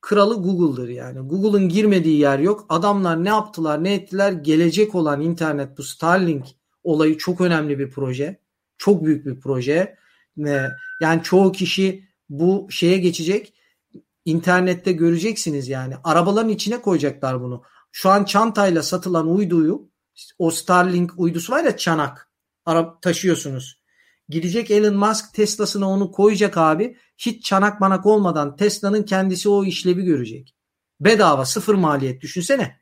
kralı Google'dır yani. Google'ın girmediği yer yok. Adamlar ne yaptılar ne ettiler gelecek olan internet bu Starlink olayı çok önemli bir proje. Çok büyük bir proje. Yani çoğu kişi bu şeye geçecek. İnternette göreceksiniz yani. Arabaların içine koyacaklar bunu. Şu an çantayla satılan uyduyu o Starlink uydusu var ya çanak. Arap taşıyorsunuz. Gidecek Elon Musk Tesla'sına onu koyacak abi. Hiç çanak manak olmadan Tesla'nın kendisi o işlevi görecek. Bedava sıfır maliyet düşünsene.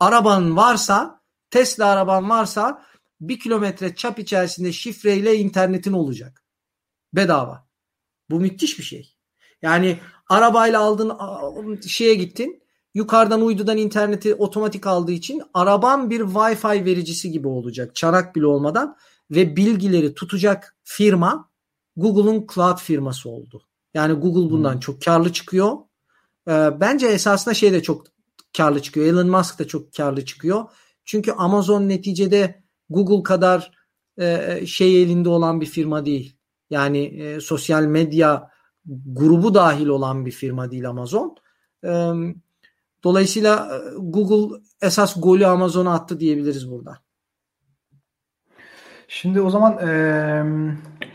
Araban varsa Tesla araban varsa bir kilometre çap içerisinde şifreyle internetin olacak. Bedava. Bu müthiş bir şey. Yani arabayla aldın şeye gittin. Yukarıdan uydudan interneti otomatik aldığı için araban bir Wi-Fi vericisi gibi olacak. Çanak bile olmadan ve bilgileri tutacak firma Google'un cloud firması oldu. Yani Google bundan hmm. çok karlı çıkıyor. Ee, bence esasında şey de çok karlı çıkıyor. Elon Musk da çok karlı çıkıyor. Çünkü Amazon neticede Google kadar e, şey elinde olan bir firma değil. Yani e, sosyal medya grubu dahil olan bir firma değil Amazon. E, dolayısıyla e, Google esas golü Amazon'a attı diyebiliriz burada. Şimdi o zaman e,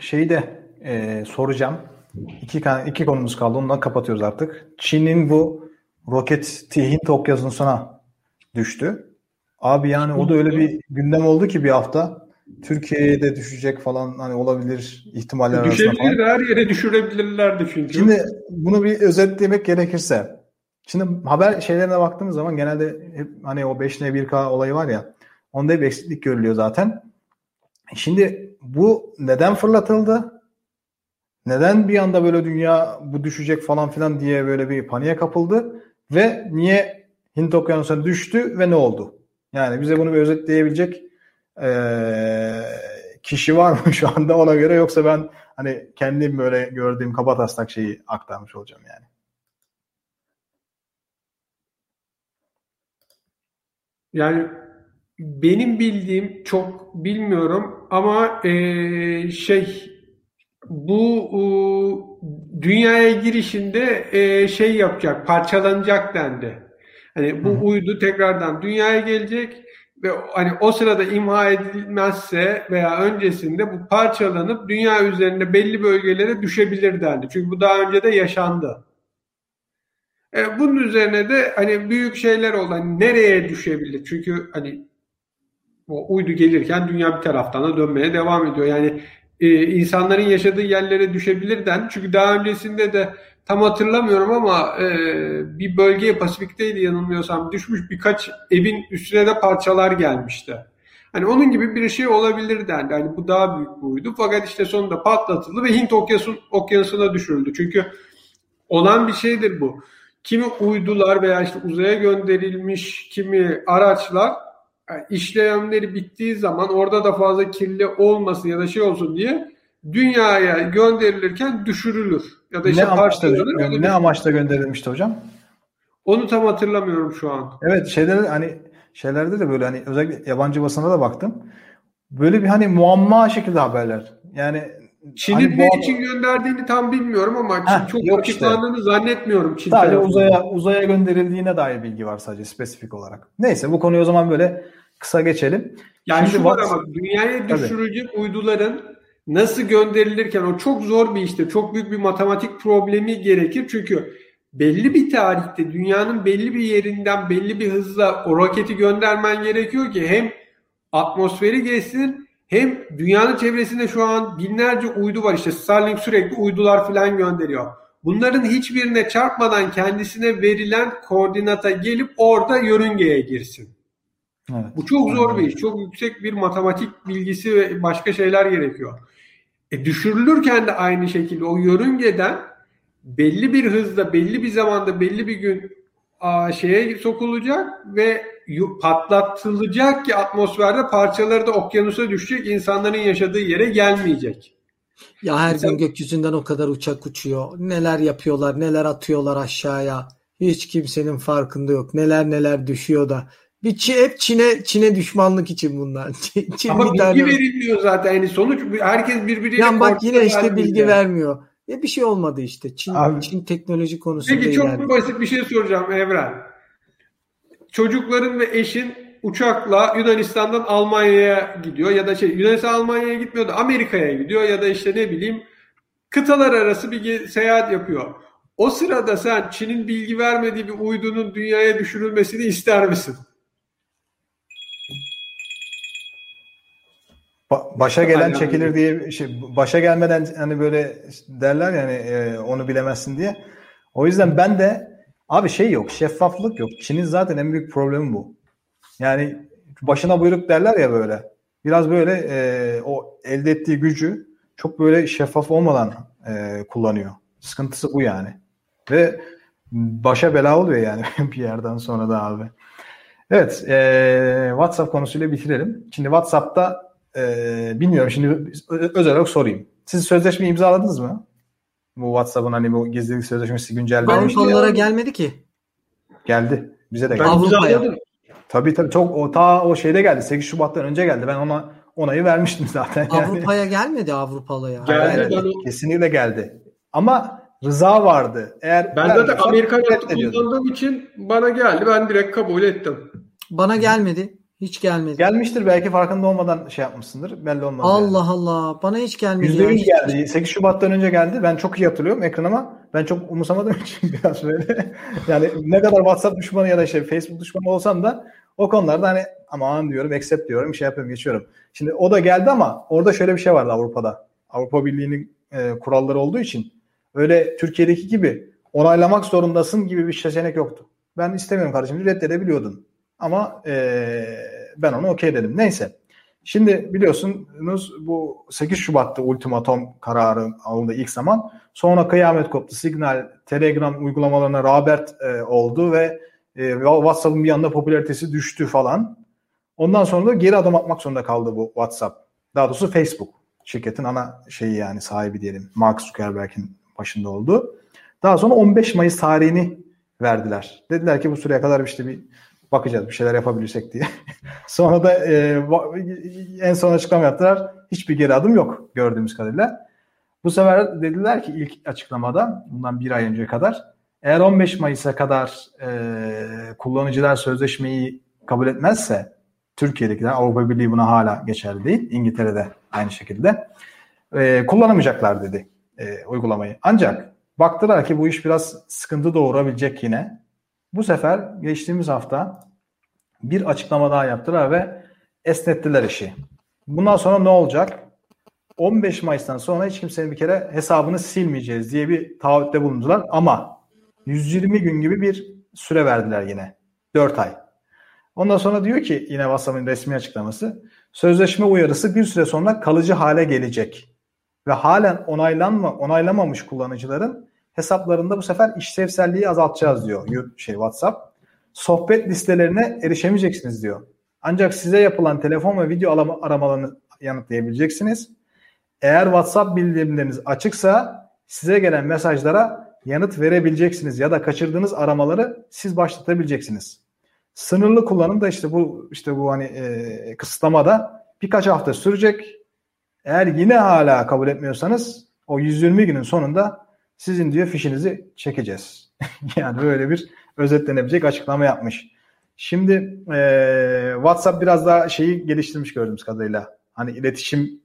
şeyi de e, soracağım. İki, iki konumuz kaldı. Ondan kapatıyoruz artık. Çin'in bu roket Hint okyanusuna düştü. Abi yani o da öyle bir gündem oldu ki bir hafta. Türkiye'ye de düşecek falan hani olabilir ihtimaller arasında Düşebilir falan. her yere düşürebilirlerdi çünkü. Şimdi bunu bir özetlemek gerekirse. Şimdi haber şeylerine baktığımız zaman genelde hep hani o 5N 1K olayı var ya onda bir eksiklik görülüyor zaten. Şimdi bu neden fırlatıldı? Neden bir anda böyle dünya bu düşecek falan filan diye böyle bir paniğe kapıldı? Ve niye Hint okyanusuna düştü ve ne oldu? Yani bize bunu bir özetleyebilecek e, kişi var mı şu anda ona göre yoksa ben hani kendim böyle gördüğüm kaba taslak şeyi aktarmış olacağım yani. Yani benim bildiğim çok bilmiyorum ama e, şey bu e, dünyaya girişinde e, şey yapacak, parçalanacak dendi. Hani bu Hı. uydu tekrardan dünyaya gelecek ve hani o sırada imha edilmezse veya öncesinde bu parçalanıp dünya üzerinde belli bölgelere düşebilir dendi. Çünkü bu daha önce de yaşandı. E, bunun üzerine de hani büyük şeyler oldu. Hani nereye düşebilir? Çünkü hani o uydu gelirken dünya bir taraftan da dönmeye devam ediyor. Yani e, insanların yaşadığı yerlere düşebilir den. Çünkü daha öncesinde de tam hatırlamıyorum ama e, bir bölgeye Pasifik'teydi yanılmıyorsam düşmüş birkaç evin üstüne de parçalar gelmişti. Hani onun gibi bir şey olabilir dendi. Hani bu daha büyük bir uydu. Fakat işte sonunda patlatıldı ve Hint okyanusun, okyanusuna düşürüldü. Çünkü olan bir şeydir bu. Kimi uydular veya işte uzaya gönderilmiş kimi araçlar yani işlemleri bittiği zaman orada da fazla kirli olmasın ya da şey olsun diye dünyaya gönderilirken düşürülür. Ya da işte ne amaçla, ne amaçla gönderilmişti hocam? Onu tam hatırlamıyorum şu an. Evet şeyler hani şeylerde de böyle hani özellikle yabancı basına da baktım. Böyle bir hani muamma şekilde haberler. Yani Çin'in hani ne için gönderdiğini tam bilmiyorum ama Heh, çok yok açıklandığını işte. zannetmiyorum. Çin sadece uzaya uzaya gönderildiğine dair bilgi var sadece spesifik olarak. Neyse bu konuyu o zaman böyle kısa geçelim. Yani Şimdi şu var ama dünyaya Tabii. uyduların nasıl gönderilirken o çok zor bir işte. Çok büyük bir matematik problemi gerekir. Çünkü belli bir tarihte dünyanın belli bir yerinden belli bir hızla o roketi göndermen gerekiyor ki hem atmosferi geçsin hem dünyanın çevresinde şu an binlerce uydu var. İşte Starlink sürekli uydular falan gönderiyor. Bunların hiçbirine çarpmadan kendisine verilen koordinata gelip orada yörüngeye girsin. Evet. Bu çok zor bir iş. Çok yüksek bir matematik bilgisi ve başka şeyler gerekiyor. E düşürülürken de aynı şekilde o yörüngeden belli bir hızda, belli bir zamanda, belli bir gün a, şeye sokulacak ve patlatılacak ki atmosferde parçaları da okyanusa düşecek, insanların yaşadığı yere gelmeyecek. Ya her Mesela, gün gökyüzünden o kadar uçak uçuyor. Neler yapıyorlar, neler atıyorlar aşağıya. Hiç kimsenin farkında yok. Neler neler düşüyor da bir Çin, hep Çin'e Çin'e düşmanlık için bunlar. Çin Ama bilgi tane... verilmiyor zaten. Yani sonuç herkes birbiriyle Yani bak yine işte bilgi yani. vermiyor. Ya bir şey olmadı işte. Çin, Abi, Çin teknoloji konusunda Peki çok ilerledi. basit bir şey soracağım Evren. Çocukların ve eşin uçakla Yunanistan'dan Almanya'ya gidiyor ya da şey Yunanistan Almanya'ya gitmiyor da Amerika'ya gidiyor ya da işte ne bileyim kıtalar arası bir seyahat yapıyor. O sırada sen Çin'in bilgi vermediği bir uydunun dünyaya düşürülmesini ister misin? Ba- başa gelen Aynen. çekilir diye şey başa gelmeden hani böyle derler yani e, onu bilemezsin diye. O yüzden ben de abi şey yok, şeffaflık yok. Çin'in zaten en büyük problemi bu. Yani başına buyruk derler ya böyle. Biraz böyle e, o elde ettiği gücü çok böyle şeffaf olmadan e, kullanıyor. Sıkıntısı bu yani. Ve başa bela oluyor yani bir yerden sonra da abi. Evet, e, WhatsApp konusuyla bitirelim. Şimdi WhatsApp'ta e, bilmiyorum şimdi özel olarak sorayım. Siz sözleşme imzaladınız mı? Bu WhatsApp'ın hani bu gizlilik sözleşmesi güncellenmiş. Avrupalılara gelmedi ki. Geldi. Bize de geldi. Avrupa'ya. Tabii tabii çok o ta o şeyde geldi. 8 Şubat'tan önce geldi. Ben ona onayı vermiştim zaten. Yani. Avrupa'ya gelmedi Avrupalıya. Geldi. O- kesinlikle geldi. Ama rıza vardı. Eğer Ben zaten Amerikan yaptı kullandığım için bana geldi. Ben direkt kabul ettim. Bana gelmedi. Hiç gelmedi. Gelmiştir belki farkında olmadan şey yapmışsındır. Belli olmaz. yani. Allah Allah. Bana hiç gelmedi. Yüzde ya. yüz geldi. 8 Şubat'tan önce geldi. Ben çok iyi hatırlıyorum ekranıma. Ben çok umursamadığım için biraz böyle. yani ne kadar WhatsApp düşmanı ya da şey Facebook düşmanı olsam da o konularda hani aman diyorum, accept diyorum, şey yapıyorum, geçiyorum. Şimdi o da geldi ama orada şöyle bir şey vardı Avrupa'da. Avrupa Birliği'nin e, kuralları olduğu için öyle Türkiye'deki gibi onaylamak zorundasın gibi bir seçenek yoktu. Ben istemiyorum kardeşim reddedebiliyordun. Ama e, ben onu okey dedim. Neyse. Şimdi biliyorsunuz bu 8 Şubat'ta ultimatom kararı alındı ilk zaman. Sonra kıyamet koptu. Signal, Telegram uygulamalarına rağbet e, oldu ve e, WhatsApp'ın bir anda popülaritesi düştü falan. Ondan sonra da geri adım atmak zorunda kaldı bu WhatsApp. Daha doğrusu Facebook. Şirketin ana şeyi yani sahibi diyelim. Mark Zuckerberg'in başında oldu. Daha sonra 15 Mayıs tarihini verdiler. Dediler ki bu süreye kadar işte bir bakacağız bir şeyler yapabilirsek diye. sonra da e, en son açıklama yaptılar. Hiçbir geri adım yok gördüğümüz kadarıyla. Bu sefer dediler ki ilk açıklamada bundan bir ay önce kadar eğer 15 Mayıs'a kadar e, kullanıcılar sözleşmeyi kabul etmezse Türkiye'dekiler Avrupa Birliği buna hala geçerli değil. İngiltere'de aynı şekilde e, kullanamayacaklar dedi e, uygulamayı. Ancak baktılar ki bu iş biraz sıkıntı doğurabilecek yine. Bu sefer geçtiğimiz hafta bir açıklama daha yaptılar ve esnettiler işi. Bundan sonra ne olacak? 15 Mayıs'tan sonra hiç kimsenin bir kere hesabını silmeyeceğiz diye bir taahhütte bulundular ama 120 gün gibi bir süre verdiler yine. 4 ay. Ondan sonra diyor ki yine WhatsApp'ın resmi açıklaması sözleşme uyarısı bir süre sonra kalıcı hale gelecek. Ve halen onaylanma, onaylamamış kullanıcıların hesaplarında bu sefer işlevselliği azaltacağız diyor şey WhatsApp. Sohbet listelerine erişemeyeceksiniz diyor. Ancak size yapılan telefon ve video aramalarını yanıtlayabileceksiniz. Eğer WhatsApp bildirimleriniz açıksa size gelen mesajlara yanıt verebileceksiniz ya da kaçırdığınız aramaları siz başlatabileceksiniz. Sınırlı kullanım da işte bu işte bu hani e, kısıtlamada birkaç hafta sürecek. Eğer yine hala kabul etmiyorsanız o 120 günün sonunda sizin diyor fişinizi çekeceğiz. yani böyle bir özetlenebilecek açıklama yapmış. Şimdi e, WhatsApp biraz daha şeyi geliştirmiş gördüğümüz kadarıyla. Hani iletişim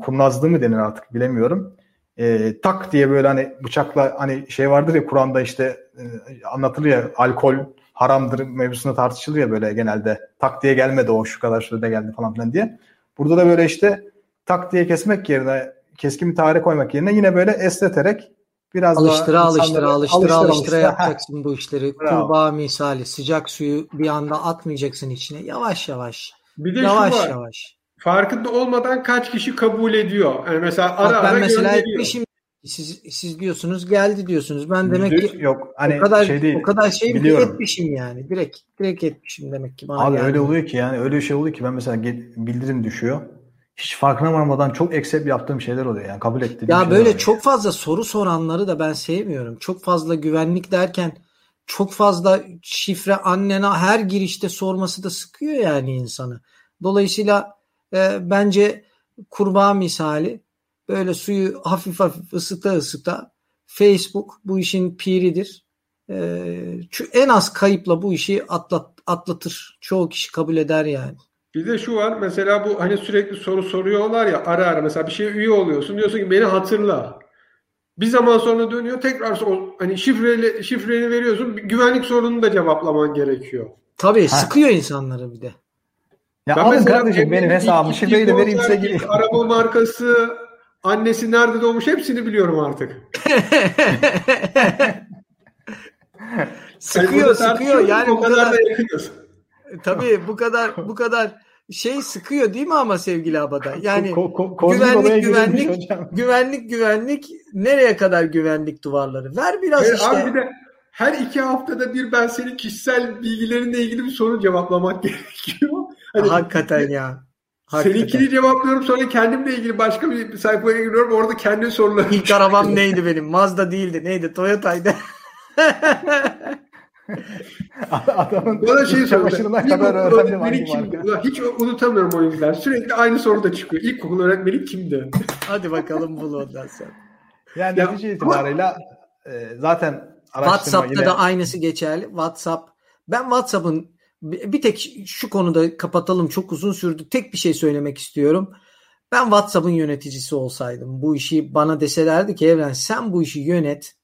kurnazlığı mı denir artık bilemiyorum. E, tak diye böyle hani bıçakla hani şey vardır ya Kur'an'da işte e, anlatılır ya alkol haramdır mevzusunda tartışılır ya böyle genelde. Tak diye gelmedi o şu kadar sürede geldi falan filan diye. Burada da böyle işte tak diye kesmek yerine keskin bir tarih koymak yerine yine böyle esneterek biraz alıştıra, daha alıştıra, alıştıra, alıştıra, alıştıra yapacaksın Heh. bu işleri. Bravo. Kurbağa misali sıcak suyu bir anda atmayacaksın içine. Yavaş yavaş. Bir de yavaş şu var. yavaş. Farkında olmadan kaç kişi kabul ediyor? Yani mesela ara Bak ben ara mesela gönderiyor. etmişim. Siz, siz diyorsunuz geldi diyorsunuz. Ben demek ki yok hani o kadar şey değil. o kadar şey biliyorum. etmişim yani. Direkt direkt etmişim demek ki bana Abi geldi. öyle oluyor ki yani öyle bir şey oluyor ki ben mesela bildirim düşüyor. Hiç farkına varmadan çok accept yaptığım şeyler oluyor yani kabul ettiğim Ya böyle oluyor. çok fazla soru soranları da ben sevmiyorum. Çok fazla güvenlik derken çok fazla şifre annene her girişte sorması da sıkıyor yani insanı. Dolayısıyla e, bence kurbağa misali böyle suyu hafif hafif ısıta ısıta Facebook bu işin piridir. Ee, en az kayıpla bu işi atlat, atlatır. Çoğu kişi kabul eder yani. Bir de şu var mesela bu hani sürekli soru soruyorlar ya ara ara mesela bir şeye üye oluyorsun diyorsun ki beni hatırla. Bir zaman sonra dönüyor tekrar hani şifreli şifreni veriyorsun güvenlik sorununu da cevaplaman gerekiyor. Tabii ha. sıkıyor insanları bir de. Ya ben alın kardeşim benim hesabımı şifreyi de vereyim size gireyim. Araba markası, annesi nerede doğmuş hepsini biliyorum artık. sıkıyor yani sıkıyor yani o kadar, kadar da yakınız. Tabii bu kadar bu kadar şey sıkıyor değil mi ama sevgili Abada? Yani ko, ko, ko, güvenlik güvenlik güvenlik güvenlik nereye kadar güvenlik duvarları? Ver biraz e, işte. Abi de her iki haftada bir ben senin kişisel bilgilerinle ilgili bir soru cevaplamak gerekiyor. Hani, Hakikaten ya. Hakikaten. Seninkini cevaplıyorum sonra kendimle ilgili başka bir sayfaya giriyorum orada kendi sorularım. İlk arabam neydi benim? Mazda değildi. Neydi? Toyota'ydı. Adamın Bana şey çamaşırına kadar öğrendim hangi kimdi? Hiç unutamıyorum o yüzden. Sürekli aynı soru da çıkıyor. İlkokul öğretmeni kimdi? Hadi bakalım bul ondan sonra. Yani ya, netice itibarıyla e, zaten WhatsApp'ta yine... da aynısı geçerli. WhatsApp ben WhatsApp'ın bir tek şu konuda kapatalım çok uzun sürdü. Tek bir şey söylemek istiyorum. Ben WhatsApp'ın yöneticisi olsaydım bu işi bana deselerdi ki Evren sen bu işi yönet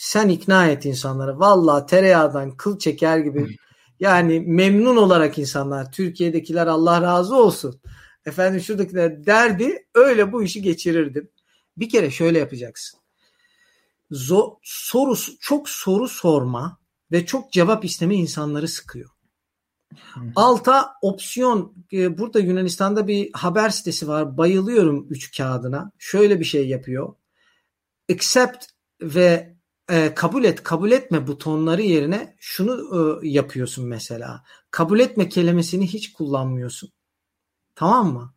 sen ikna et insanları. Valla tereyağdan kıl çeker gibi yani memnun olarak insanlar Türkiye'dekiler Allah razı olsun. Efendim şuradakiler derdi öyle bu işi geçirirdim. Bir kere şöyle yapacaksın. Zor, soru, çok soru sorma ve çok cevap isteme insanları sıkıyor. Alta opsiyon e, burada Yunanistan'da bir haber sitesi var. Bayılıyorum üç kağıdına. Şöyle bir şey yapıyor. Accept ve e, kabul et kabul etme butonları yerine şunu e, yapıyorsun mesela. Kabul etme kelimesini hiç kullanmıyorsun. Tamam mı?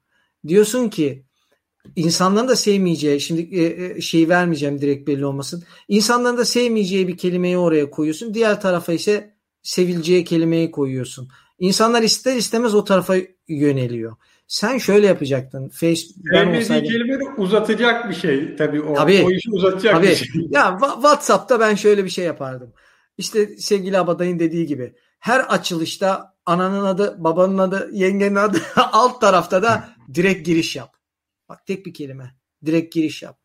Diyorsun ki insanların da sevmeyeceği şimdi e, e, şey vermeyeceğim direkt belli olmasın. İnsanların da sevmeyeceği bir kelimeyi oraya koyuyorsun. Diğer tarafa ise sevileceği kelimeyi koyuyorsun. İnsanlar ister istemez o tarafa yöneliyor. Sen şöyle yapacaktın. Facebook Sevmediği olsaydım... kelime de uzatacak bir şey tabii o. Tabii, o işi uzatacak tabii. bir şey. Ya WhatsApp'ta ben şöyle bir şey yapardım. İşte sevgili Abaday'ın dediği gibi her açılışta ananın adı, babanın adı, yengenin adı alt tarafta da direkt giriş yap. Bak tek bir kelime. Direkt giriş yap.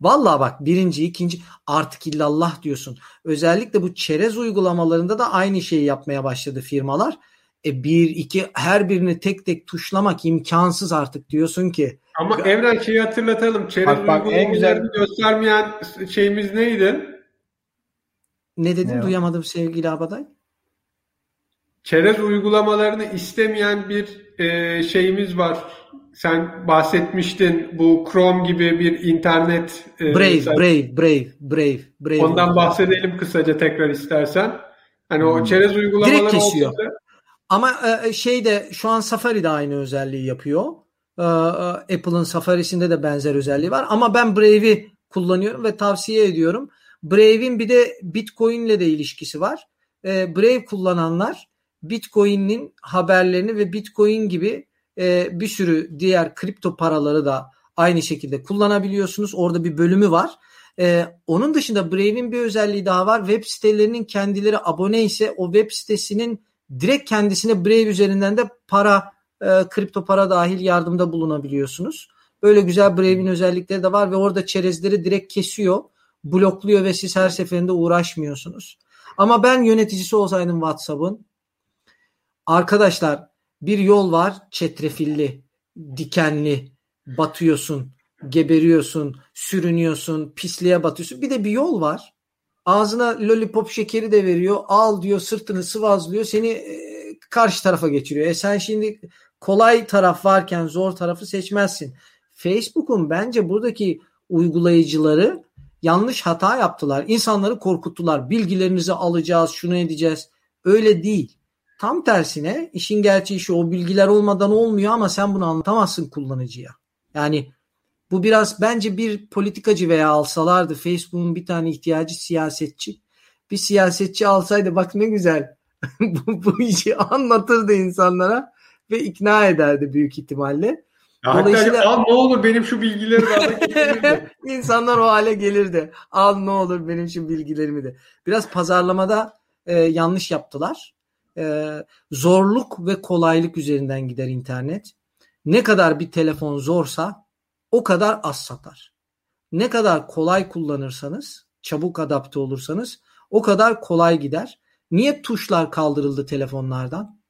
Vallahi bak birinci, ikinci artık illallah diyorsun. Özellikle bu çerez uygulamalarında da aynı şeyi yapmaya başladı firmalar. E bir, iki her birini tek tek tuşlamak imkansız artık diyorsun ki. Ama Evren şeyi hatırlatalım. Çerez bak, bak, en güzel göstermeyen şeyimiz neydi? Ne dedim ne duyamadım sevgili Abaday. Çerez uygulamalarını istemeyen bir e, şeyimiz var. Sen bahsetmiştin bu Chrome gibi bir internet. E, Brave, sen, Brave, Brave, Brave, Brave. Ondan bahsedelim kısaca tekrar istersen. Hani hmm. o çerez uygulamaları Direkt kesiyor. Olsa, ama e, e, şey de şu an Safari de aynı özelliği yapıyor. E, Apple'ın Safari'sinde de benzer özelliği var. Ama ben Brave'i kullanıyorum ve tavsiye ediyorum. Brave'in bir de Bitcoin ile de ilişkisi var. Brave kullananlar Bitcoin'in haberlerini ve Bitcoin gibi bir sürü diğer kripto paraları da aynı şekilde kullanabiliyorsunuz. Orada bir bölümü var. Onun dışında Brave'in bir özelliği daha var. Web sitelerinin kendileri abone ise o web sitesinin direkt kendisine Brave üzerinden de para, e, kripto para dahil yardımda bulunabiliyorsunuz. Böyle güzel Brave'in özellikleri de var ve orada çerezleri direkt kesiyor, blokluyor ve siz her seferinde uğraşmıyorsunuz. Ama ben yöneticisi olsaydım WhatsApp'ın arkadaşlar bir yol var çetrefilli, dikenli, batıyorsun, geberiyorsun, sürünüyorsun, pisliğe batıyorsun. Bir de bir yol var Ağzına lollipop şekeri de veriyor. Al diyor sırtını sıvazlıyor. Seni e, karşı tarafa geçiriyor. E sen şimdi kolay taraf varken zor tarafı seçmezsin. Facebook'un bence buradaki uygulayıcıları yanlış hata yaptılar. İnsanları korkuttular. Bilgilerinizi alacağız, şunu edeceğiz. Öyle değil. Tam tersine işin gerçeği şu o bilgiler olmadan olmuyor ama sen bunu anlatamazsın kullanıcıya. Yani bu biraz bence bir politikacı veya alsalardı Facebook'un bir tane ihtiyacı siyasetçi. Bir siyasetçi alsaydı bak ne güzel bu, bu işi anlatırdı insanlara ve ikna ederdi büyük ihtimalle. Dolayısıyla hatta al ne olur benim şu bilgileri de İnsanlar o hale gelirdi. Al ne olur benim şu bilgilerimi de. Biraz pazarlamada e, yanlış yaptılar. E, zorluk ve kolaylık üzerinden gider internet. Ne kadar bir telefon zorsa o kadar az satar. Ne kadar kolay kullanırsanız, çabuk adapte olursanız o kadar kolay gider. Niye tuşlar kaldırıldı telefonlardan?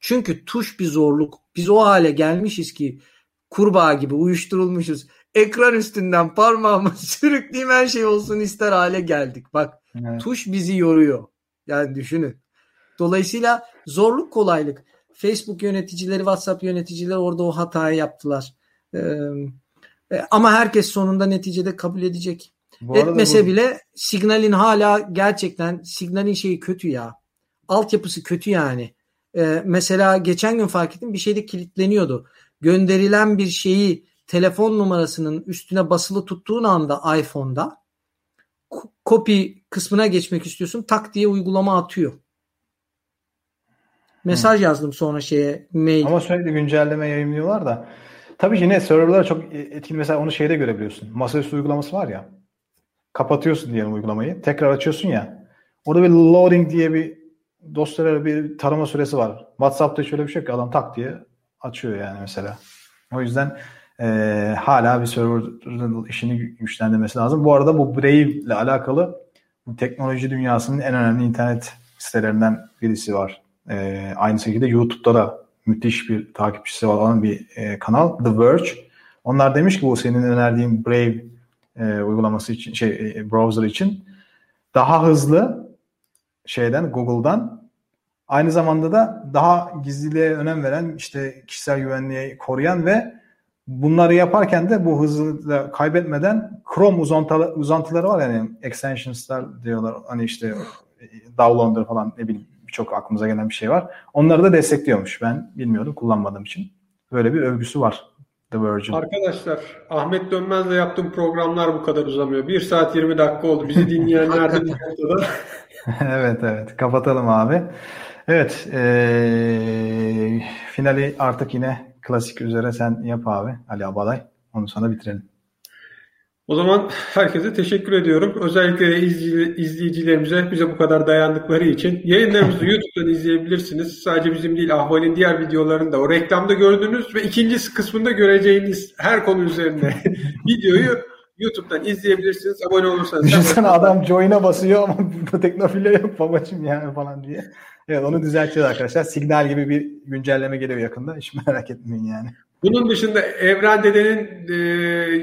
Çünkü tuş bir zorluk. Biz o hale gelmişiz ki kurbağa gibi uyuşturulmuşuz. Ekran üstünden parmağımı sürükleyeyim her şey olsun ister hale geldik. Bak evet. tuş bizi yoruyor. Yani düşünün. Dolayısıyla zorluk kolaylık. Facebook yöneticileri, WhatsApp yöneticileri orada o hatayı yaptılar. Ee, ama herkes sonunda neticede kabul edecek. Bu Etmese bu... bile Signal'in hala gerçekten Signal'in şeyi kötü ya. Altyapısı kötü yani. Ee, mesela geçen gün fark ettim bir şeyde kilitleniyordu. Gönderilen bir şeyi telefon numarasının üstüne basılı tuttuğun anda iPhone'da copy kısmına geçmek istiyorsun tak diye uygulama atıyor. Mesaj hmm. yazdım sonra şeye mail. Ama sürekli güncelleme yayınlıyorlar da. Tabii yine serverlara çok etkili. Mesela onu şeyde görebiliyorsun. Masaüstü uygulaması var ya. Kapatıyorsun diyelim uygulamayı. Tekrar açıyorsun ya. Orada bir loading diye bir dosyalara bir tarama süresi var. WhatsApp'ta şöyle bir şey yok ki adam tak diye açıyor yani mesela. O yüzden e, hala bir server'ın işini güçlendirmesi lazım. Bu arada bu Brave ile alakalı bu teknoloji dünyasının en önemli internet sitelerinden birisi var. E, aynı şekilde YouTube'da da müthiş bir takipçisi olan bir e, kanal The Verge. Onlar demiş ki bu senin önerdiğin Brave e, uygulaması için şey e, browser için daha hızlı şeyden Google'dan aynı zamanda da daha gizliliğe önem veren işte kişisel güvenliği koruyan ve bunları yaparken de bu hızı da kaybetmeden Chrome uzantıları, uzantıları var yani extensions'lar diyorlar hani işte downloader falan ne bileyim birçok aklımıza gelen bir şey var. Onları da destekliyormuş. Ben bilmiyordum kullanmadığım için. Böyle bir övgüsü var The Virgin. Arkadaşlar Ahmet Dönmez'le yaptığım programlar bu kadar uzamıyor. 1 saat 20 dakika oldu. Bizi dinleyenler de evet evet kapatalım abi. Evet ee, finali artık yine klasik üzere sen yap abi Ali Abalay. Onu sana bitirelim. O zaman herkese teşekkür ediyorum. Özellikle izleyicilerimize bize bu kadar dayandıkları için. Yayınlarımızı YouTube'dan izleyebilirsiniz. Sadece bizim değil Ahval'in diğer videolarını da o reklamda gördüğünüz ve ikinci kısmında göreceğiniz her konu üzerine videoyu YouTube'dan izleyebilirsiniz. Abone olursanız. Düşünsene adam join'a basıyor ama burada teknofilya yok babacım yani falan diye. Evet onu düzelteceğiz arkadaşlar. Signal gibi bir güncelleme geliyor yakında. Hiç merak etmeyin yani. Bunun dışında Evren Dede'nin e,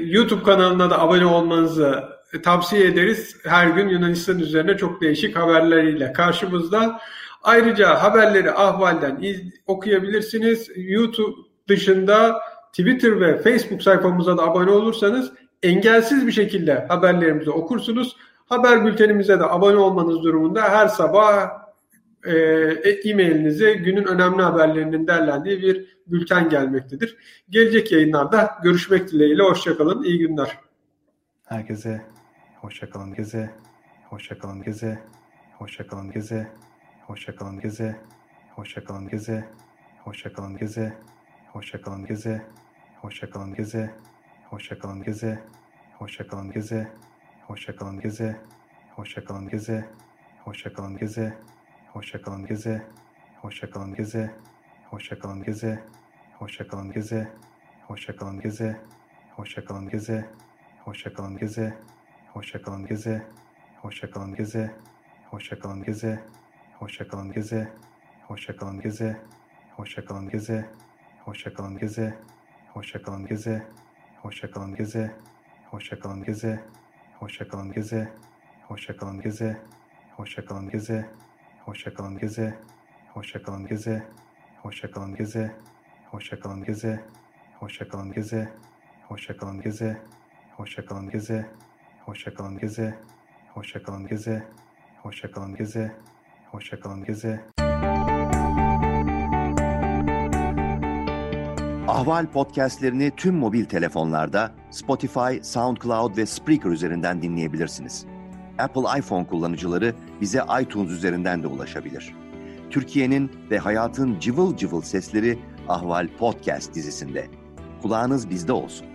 YouTube kanalına da abone olmanızı tavsiye ederiz. Her gün Yunanistan üzerine çok değişik haberleriyle karşımızda. Ayrıca haberleri ahvalden iz, okuyabilirsiniz. YouTube dışında Twitter ve Facebook sayfamıza da abone olursanız engelsiz bir şekilde haberlerimizi okursunuz. Haber bültenimize de abone olmanız durumunda her sabah e, e-mailinize günün önemli haberlerinin derlendiği bir bülten gelmektedir. Gelecek yayınlarda görüşmek dileğiyle. Hoşçakalın. İyi günler. Herkese hoşçakalın. Geze. Hoşçakalın. Geze. Hoşçakalın. Geze. Hoşçakalın. Geze. Hoşçakalın. Geze. Hoşçakalın. Geze. Hoşçakalın. Geze. Hoşçakalın. Geze. Hoşçakalın. Geze. Hoşçakalın. Geze. Hoşçakalın. Geze. Hoşçakalın. Geze. Hoşçakalın. Geze. Hoşçakalın. Geze. Hoşçakalın. Geze. Hoşçakalın Geze. Hoşçakalın Geze. Hoşçakalın Geze. Hoşçakalın Geze. Hoşçakalın Geze. Hoşçakalın Geze. Hoşçakalın Geze. Hoşçakalın Geze. Hoşçakalın Geze. Hoşçakalın Geze. Hoşçakalın Geze. Hoşçakalın Geze. Hoşçakalın Geze. Hoşçakalın Geze. Hoşçakalın Geze. Hoşçakalın Geze. Hoşçakalın Geze. Hoşçakalın Geze. Hoşçakalın Geze. Hoşçakalın Geze. Hoşçakalın Geze. Hoşçakalın Geze. Hoşçakalın Geze. Hoşçakalın Geze. Hoşçakalın Geze. Hoşçakalın Geze. Hoşçakalın Geze. Hoşçakalın Geze. Hoşçakalın Geze. Ahval podcastlerini tüm mobil telefonlarda Spotify, SoundCloud ve Spreaker üzerinden dinleyebilirsiniz. Apple iPhone kullanıcıları bize iTunes üzerinden de ulaşabilir. Türkiye'nin ve hayatın cıvıl cıvıl sesleri Ahval Podcast dizisinde. Kulağınız bizde olsun.